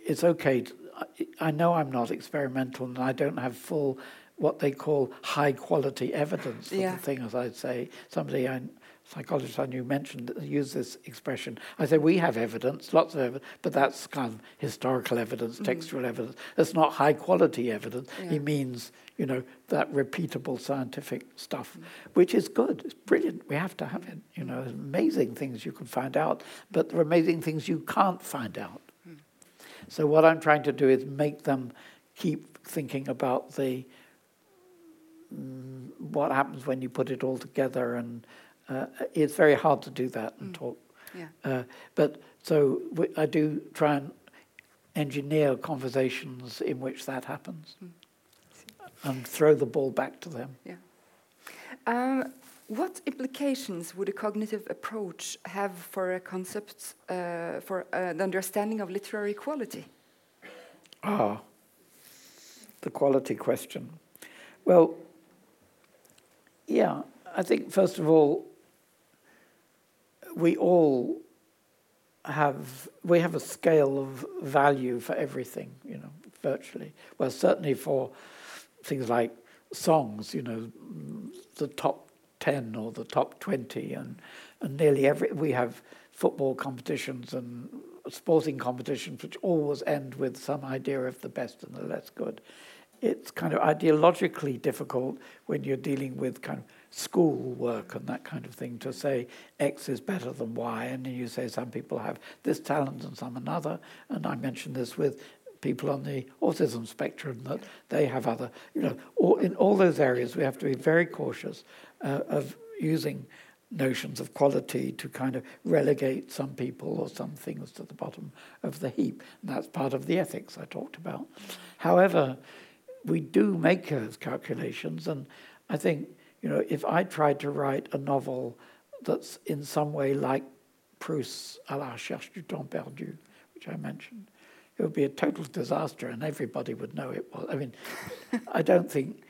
it's okay. To, I, I know I'm not experimental and I don't have full, what they call high quality evidence for Yeah. the thing, as I'd say. Somebody I psychologist I knew mentioned used this expression. I said we have evidence, lots of evidence, but that's kind of historical evidence, mm-hmm. textual evidence. It's not high quality evidence. Yeah. He means you know that repeatable scientific stuff, mm-hmm. which is good. It's brilliant. We have to have it. You know, amazing things you can find out, but there are amazing things you can't find out. Mm. So what I'm trying to do is make them keep thinking about the mm, what happens when you put it all together, and uh, it's very hard to do that and talk. Yeah. Uh, but so w- I do try and engineer conversations in which that happens, and throw the ball back to them. Um, what implications would a cognitive approach have for a concept, uh, for the understanding of literary quality? Ah, the quality question. Well, yeah, I think first of all, we all have we have a scale of value for everything, you know, virtually. Well, certainly for things like songs, you know, the top ten or the top twenty, and and nearly every we have football competitions and sporting competitions which always end with some idea of the best and the less good. It's kind of ideologically difficult when you're dealing with kind of school work and that kind of thing to say X is better than Y, and you say some people have this talent and some another. And I mentioned this with people on the autism spectrum that they have other, you know, all, in all those areas we have to be very cautious uh, of using notions of quality to kind of relegate some people or some things to the bottom of the heap. And that's part of the ethics I talked about. However, we do make those calculations, and I think, you know, if I tried to write a novel that's in some way like Proust's À la recherche du temps perdu, which I mentioned, it would be a total disaster and everybody would know it was. I mean, I don't think,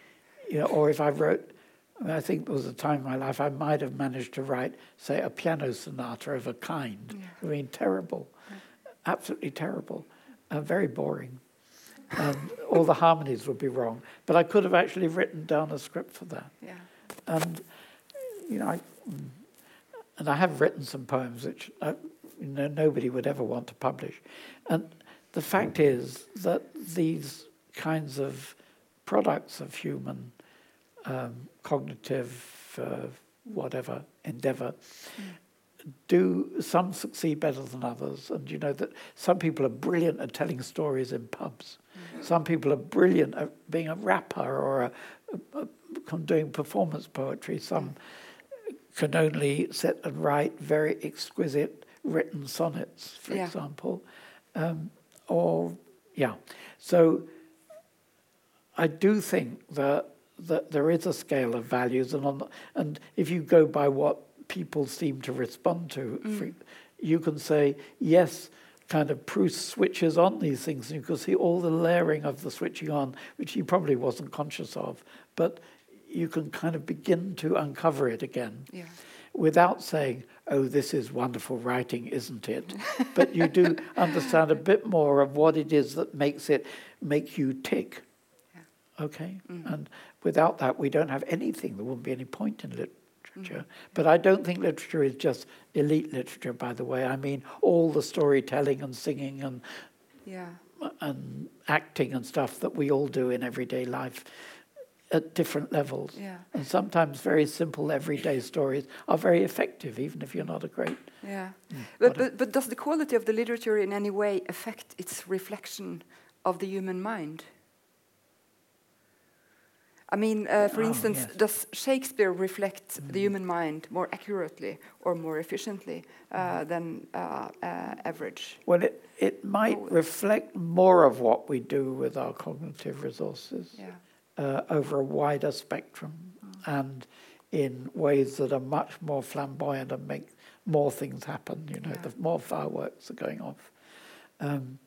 you know, or if I wrote, I, mean, I think there was a time in my life I might have managed to write, say, a piano sonata of a kind. I mean, terrible, absolutely terrible, uh, very boring. And all the harmonies would be wrong. But I could have actually written down a script for that. Yeah. And, you know, I, mm, and I have written some poems which uh, you know, nobody would ever want to publish. And the fact is that these kinds of products of human um, cognitive, uh, whatever, endeavor, do some succeed better than others. And you know that some people are brilliant at telling stories in pubs. Some people are brilliant at being a rapper or a, a, a, doing performance poetry. Some can only sit and write very exquisite written sonnets, for Yeah. example. Um, or, yeah. So I do think that, that there is a scale of values, and, on the, and if you go by what people seem to respond to, for, you can say, yes, kind of Proust switches on these things, and you can see all the layering of the switching on, which he probably wasn't conscious of, but you can kind of begin to uncover it again Yeah. without saying, oh, this is wonderful writing, isn't it? but you do understand a bit more of what it is that makes it make you tick. Yeah. Okay? And without that, we don't have anything. There wouldn't be any point in literature. literature. Mm. But I don't think literature is just elite literature, by the way. I mean, all the storytelling and singing and yeah. and acting and stuff that we all do in everyday life at different levels. Yeah. And sometimes very simple everyday stories are very effective, even if you're not a great. Yeah. Mm. But, but, but does the quality of the literature in any way affect its reflection of the human mind? I mean, uh, for oh, instance, yes. does Shakespeare reflect mm. the human mind more accurately or more efficiently uh, mm. than uh, uh average? Well, it, it might oh. reflect more of what we do with our cognitive resources yeah. Uh, over a wider spectrum and in ways that are much more flamboyant and make more things happen. You know, yeah. the more fireworks are going off. Um,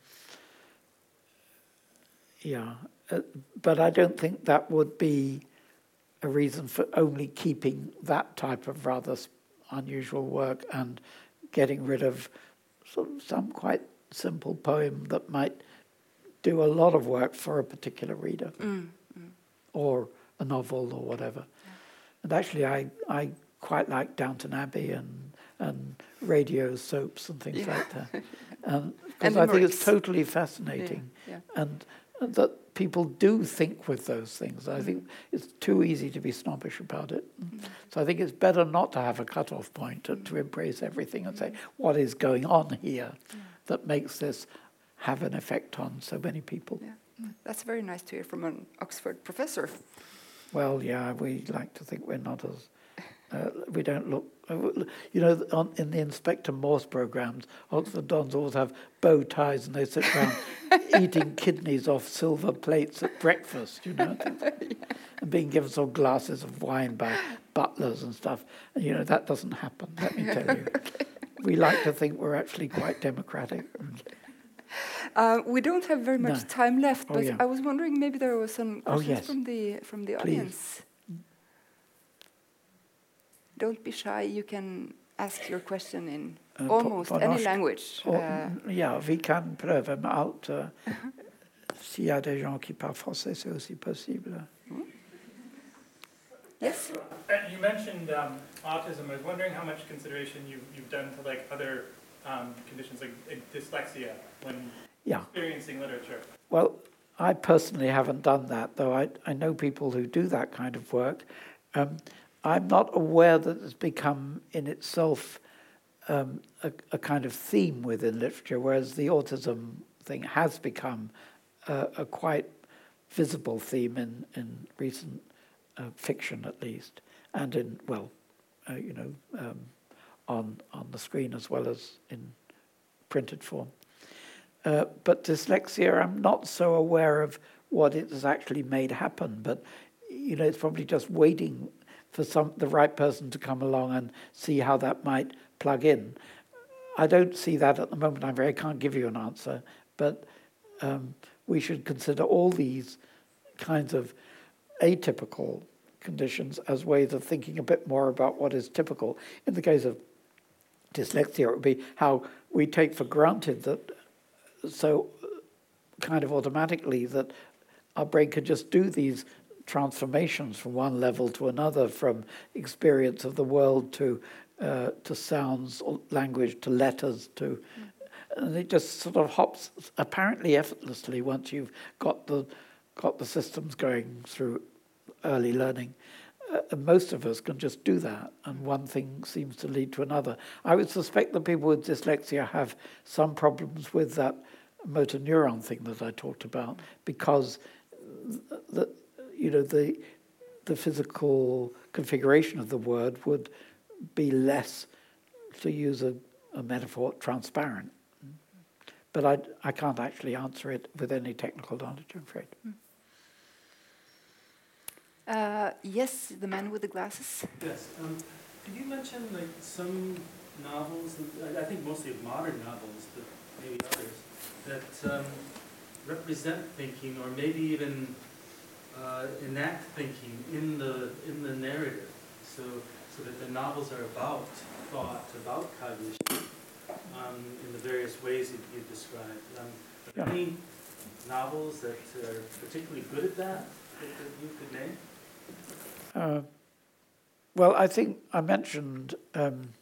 yeah, uh, but I don't think that would be a reason for only keeping that type of rather unusual work and getting rid of sort of some quite simple poem that might do a lot of work for a particular reader mm. Or a novel or whatever. Yeah. And actually, I, I quite like Downton Abbey and, and radio soaps and things yeah. like that. Um, because I think it's totally fascinating. Yeah. And that people do think with those things. I think mm-hmm. it's too easy to be snobbish about it. Mm. So I think it's better not to have a cut-off point to, to embrace everything and say, what is going on here that makes this have an effect on so many people? That's very nice to hear from an Oxford professor. Well, yeah, we like to think we're not as uh, we don't look, uh, you know, on, in the Inspector Morse programs, Oxford Dons always have bow ties and they sit around eating kidneys off silver plates at breakfast, you know, yeah. and being given some glasses of wine by butlers and stuff. And, you know, that doesn't happen, let me tell you. okay. We like to think we're actually quite democratic. Uh, we don't have very much no. time left, oh, but oh, yeah. I was wondering maybe there was some oh, questions oh, yes. from the from the Please. audience don't be shy. You can ask your question in uh, almost any language. Oh, uh, yeah, vi kan pröva med allt. Uh, S'il y a des gens qui parlent français, c'est aussi possible. Hmm? Yes. Uh, you mentioned um, autism. I was wondering how much consideration you, you've done to like other um, conditions like, like dyslexia when yeah. experiencing literature. Well, I personally haven't done that, though I, I know people who do that kind of work. Um, I'm not aware that it's become in itself um, a, a, kind of theme within literature, whereas the autism thing has become a, a quite visible theme in, in recent uh, fiction, at least, and in, well, uh, you know, um, on, on the screen as well as in printed form. Uh, but dyslexia, I'm not so aware of what it has actually made happen, but you know, it's probably just waiting for some the right person to come along and see how that might plug in. I don't see that at the moment. I very can't give you an answer, but um, we should consider all these kinds of atypical conditions as ways of thinking a bit more about what is typical. In the case of dyslexia, it would be how we take for granted that so kind of automatically that our brain can just do these transformations from one level to another, from experience of the world to uh, to sounds, language, to letters, to, and it just sort of hops apparently effortlessly once you've got the got the systems going through early learning. Uh, most of us can just do that, and one thing seems to lead to another. I would suspect that people with dyslexia have some problems with that motor neuron thing that I talked about because the, you know, the, the physical configuration of the word would be less, to use a, a metaphor, transparent. But I, I can't actually answer it with any technical knowledge, I'm afraid. Uh, yes, the man with the glasses. Yes. Um, could you mention like some novels, I think mostly of modern novels, but maybe others, that um, represent thinking or maybe even uh, enact thinking in the in the narrative, so so that the novels are about thought, about cognition, um, in the various ways that you described. Um, yeah. Any novels that are particularly good at that that, that you could name? Uh, Well, I think I mentioned um,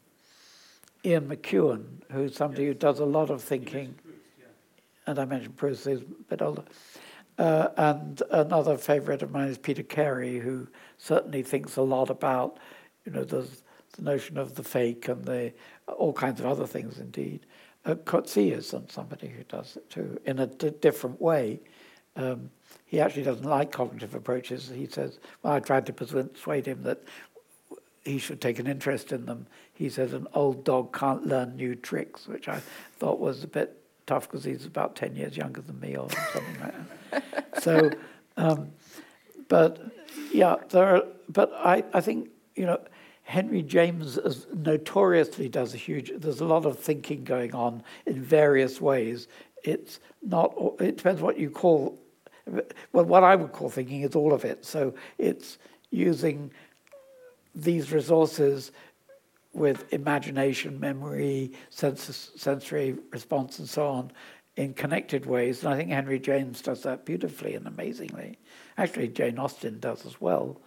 Ian McEwan, who's somebody yes. who does a lot of thinking. yeah. And I mentioned Proust, who's a bit older. Uh, and another favourite of mine is Peter Carey, who certainly thinks a lot about, you know, the, the notion of the fake and the all kinds of other things. Indeed, uh, Coetzee is somebody who does it too in a d- different way. Um, he actually doesn't like cognitive approaches. He says, "Well, I tried to persuade him that he should take an interest in them." He says, "An old dog can't learn new tricks," which I thought was a bit tough because he's about 10 years younger than me or something like that. So, um, but yeah, there are, but I, I think, you know, Henry James notoriously does a huge, there's a lot of thinking going on in various ways. It's not, it depends what you call, well, what I would call thinking is all of it. So it's using these resources with imagination, memory, sens- sensory response, and so on in connected ways. And I think Henry James does that beautifully and amazingly. Actually, Jane Austen does as well.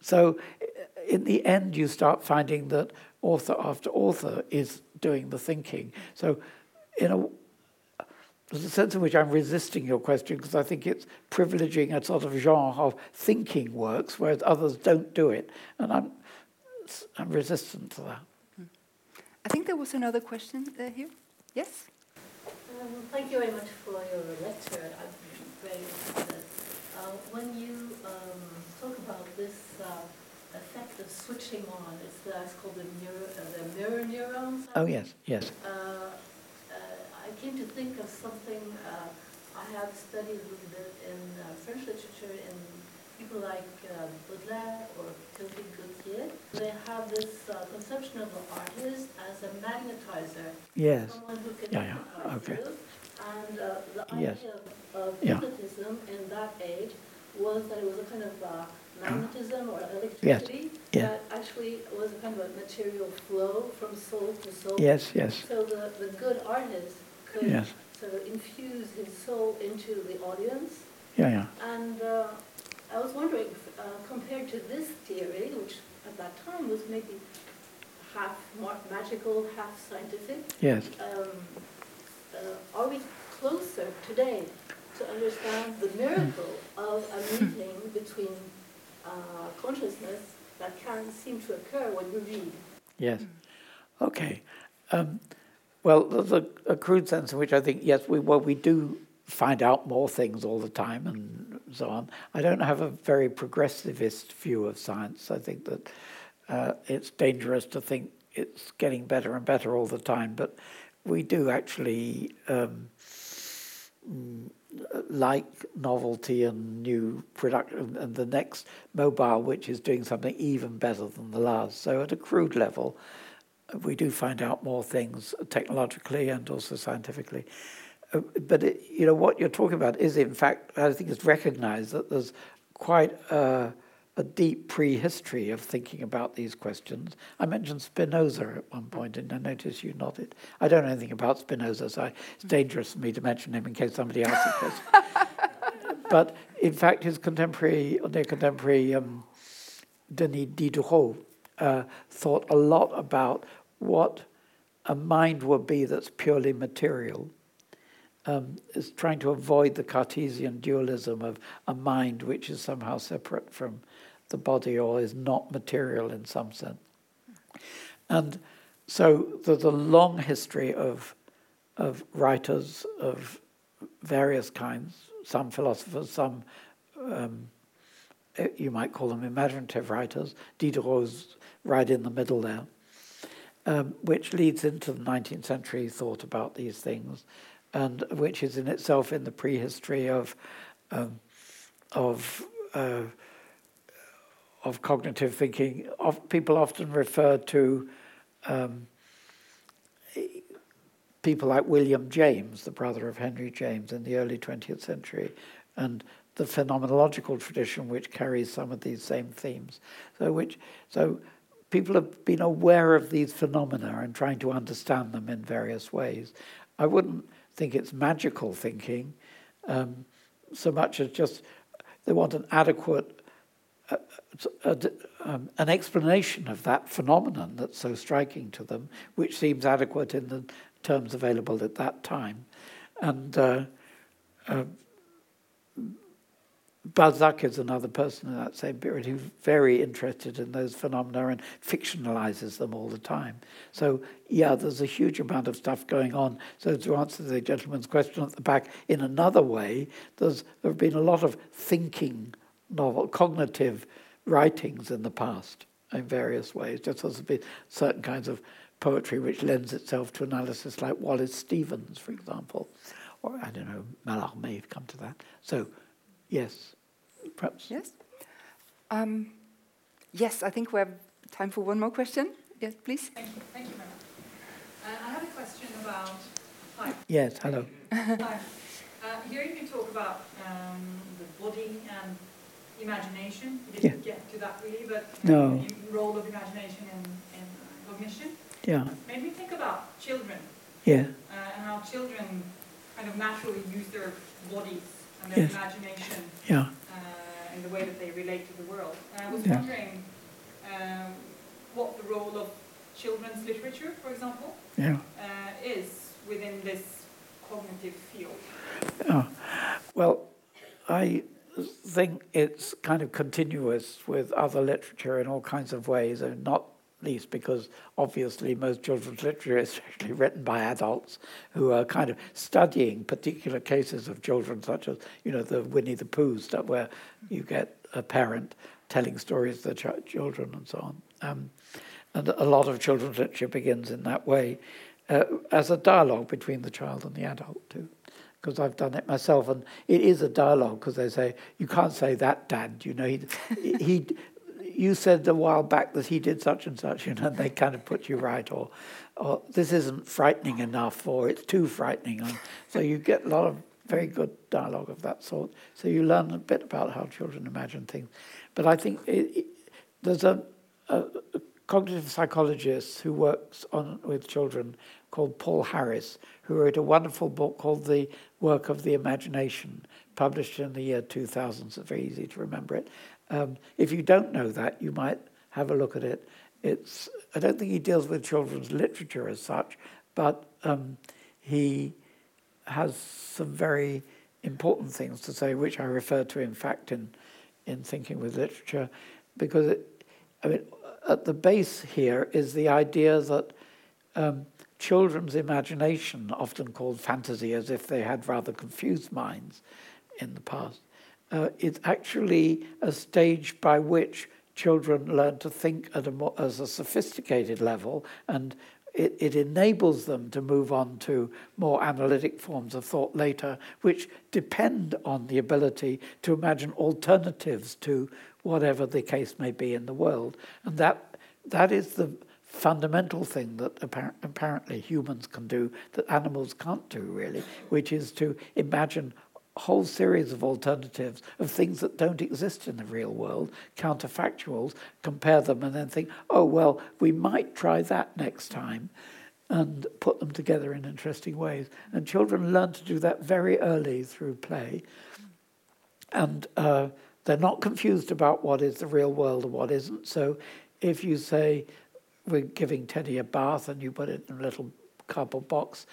So, in the end, you start finding that author after author is doing the thinking. So, in a there's a sense in which I'm resisting your question because I think it's privileging a sort of genre of thinking works, whereas others don't do it. And I'm, I'm resistant to that. I think there was another question uh, here. Yes? Um, thank you very much for your lecture. I'm very interested. Uh, when you um, talk about this uh, effect of switching on, it's, uh, it's called the, neuro, uh, the mirror neurons. Oh, yes, yes. Uh, I came to think of something I have studied a little bit in French literature in people like uh, Baudelaire or Théophile Gautier, they have this uh, conception of the artist as a magnetizer. Yes. Someone who can yeah, yeah. Okay. You. And uh, the idea yes. of, hypnotism yeah. in that age was that it was a kind of uh, magnetism or electricity yes. yeah. that actually was a kind of a material flow from soul to soul. Yes, yes. So the, the good artist could yes. sort of infuse his soul into the audience. Yeah, yeah. And uh, I was wondering, uh, compared to this theory, which at that time was maybe half magical, half scientific, yes. Um, uh, are we closer today to understand the miracle of a meeting between uh, consciousness that can seem to occur when you read? Yes. Okay. Um, well, there's a, a, crude sense in which I think, yes, we, well, we do find out more things all the time and so on. I don't have a very progressivist view of science. I think that uh, it's dangerous to think it's getting better and better all the time, but we do actually um, like novelty and new production and the next mobile which is doing something even better than the last. So at a crude level, we do find out more things technologically and also scientifically. Uh, but it, you know what you're talking about is in fact I think it's recognised that there's quite a, a, deep prehistory of thinking about these questions. I mentioned Spinoza at one point, and I noticed you nodded. I don't know anything about Spinoza, so it's dangerous for me to mention him in case somebody a but in fact, his contemporary, near contemporary um, Denis Diderot uh, thought a lot about what a mind would be that's purely material um, is trying to avoid the Cartesian dualism of a mind which is somehow separate from the body or is not material in some sense. And so there's a long history of, of writers of various kinds, some philosophers, some um, you might call them imaginative writers. Diderot's right in the middle there, um, which leads into the 19th century thought about these things and which is in itself in the prehistory of um, of uh, of cognitive thinking. Of, people often refer to um, people like William James, the brother of Henry James, in the early 20th century, and the phenomenological tradition which carries some of these same themes. So, which so people have been aware of these phenomena and trying to understand them in various ways. I wouldn't think it's magical thinking um, so much as just they want an adequate a, a, um, an explanation of that phenomenon that's so striking to them, which seems adequate in the terms available at that time. And uh, Balzac is another person in that same period who's very interested in those phenomena and fictionalizes them all the time. So, yeah, there's a huge amount of stuff going on. So, to answer the gentleman's question at the back, in another way, there's, there have been a lot of thinking, novel, cognitive writings in the past in various ways, just as there's been certain kinds of poetry which lends itself to analysis, like Wallace Stevens, for example, or I don't know, Mallarmé, come to that. So, yes, perhaps. Yes. Um, yes, I think we have time for one more question. Yes, please. Thank you. Thank you very much. Uh, I have a question about. Hi. Yes, hello. Hi. Uh, hearing you talk about um, the body and imagination, you didn't yeah. get to that really, but no. the role of imagination in, in cognition. Yeah. Made me think about children. Yeah. Uh, and how children kind of naturally use their bodies and their yes. imagination. Yeah. Uh, in the way that they relate to the world. And I was yeah. wondering um, what the role of children's literature, for example, yeah. Uh, is within this cognitive field. Oh. Well, I think it's kind of continuous with other literature in all kinds of ways, and not least because obviously most children's literature is actually written by adults who are kind of studying particular cases of children, such as you know the Winnie the Pooh stuff, where you get a parent telling stories to the ch- children and so on. Um, and a lot of children's literature begins in that way, uh, as a dialogue between the child and the adult too because I've done it myself, and it is a dialogue because they say you can't say that, Dad. You know, he, he, you said a while back that he did such and such, you know, and they kind of put you right, or, or this isn't frightening enough, or it's too frightening. And so you get a lot of very good dialogue of that sort. So you learn a bit about how children imagine things. But I think it, it, there's a, a, a cognitive psychologist who works on with children called Paul Harris, who wrote a wonderful book called The Work of the Imagination, published in the year 2000. So very easy to remember it. Um, if you don't know that, you might have a look at it. It's, I don't think he deals with children's literature as such, but um, he has some very important things to say, which I refer to, in fact, in, in thinking with literature, because it, I mean, at the base here is the idea that um, children's imagination, often called fantasy, as if they had rather confused minds in the past, uh, actually a stage by which children learn to think at a more, as a sophisticated level and it, it, enables them to move on to more analytic forms of thought later, which depend on the ability to imagine alternatives to whatever the case may be in the world. And that, that is the fundamental thing that appar- apparently humans can do that animals can't do, really, which is to imagine whole series of alternatives of things that don't exist in the real world, counterfactuals, compare them and then think, oh, well, we might try that next time and put them together in interesting ways. And children learn to do that very early through play. And uh, they're not confused about what is the real world and what isn't. So if you say, we're giving Teddy a bath and you put it in a little cardboard box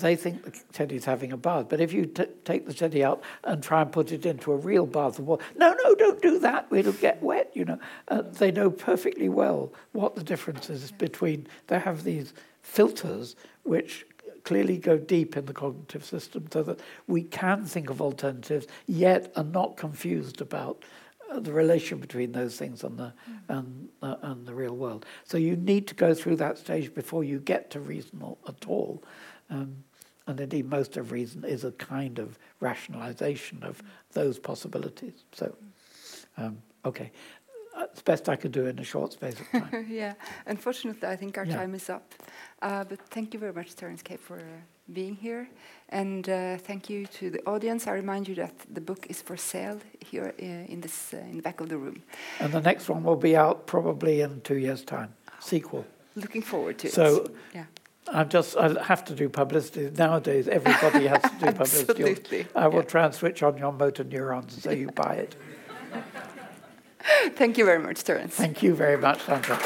they think the teddy's having a bath. But if you t- take the teddy out and try and put it into a real bath of water, no, no, don't do that. It'll get wet, you know. Uh, they know perfectly well what the difference is between, they have these filters which clearly go deep in the cognitive system so that we can think of alternatives yet are not confused about uh, the relation between those things and the, and, uh, and the real world. So you need to go through that stage before you get to reason at all. Um, and indeed, most of reason is a kind of rationalization of those possibilities. So, um, okay. It's best I could do in a short space of time. yeah, unfortunately, I think our yeah. time is up. Uh, but thank you very much, Terence Cave, for uh, being here. And uh, thank you to the audience. I remind you that the book is for sale here uh, in, this, uh, in the back of the room. And the next one will be out probably in two years' time. Sequel. Looking forward to so, it. So, yeah. I just I have to do publicity nowadays. Everybody has to do publicity. Absolutely. I will yeah. try and switch on your motor neurons so you buy it. Thank you very much, Terence. Thank you very much, Sandra.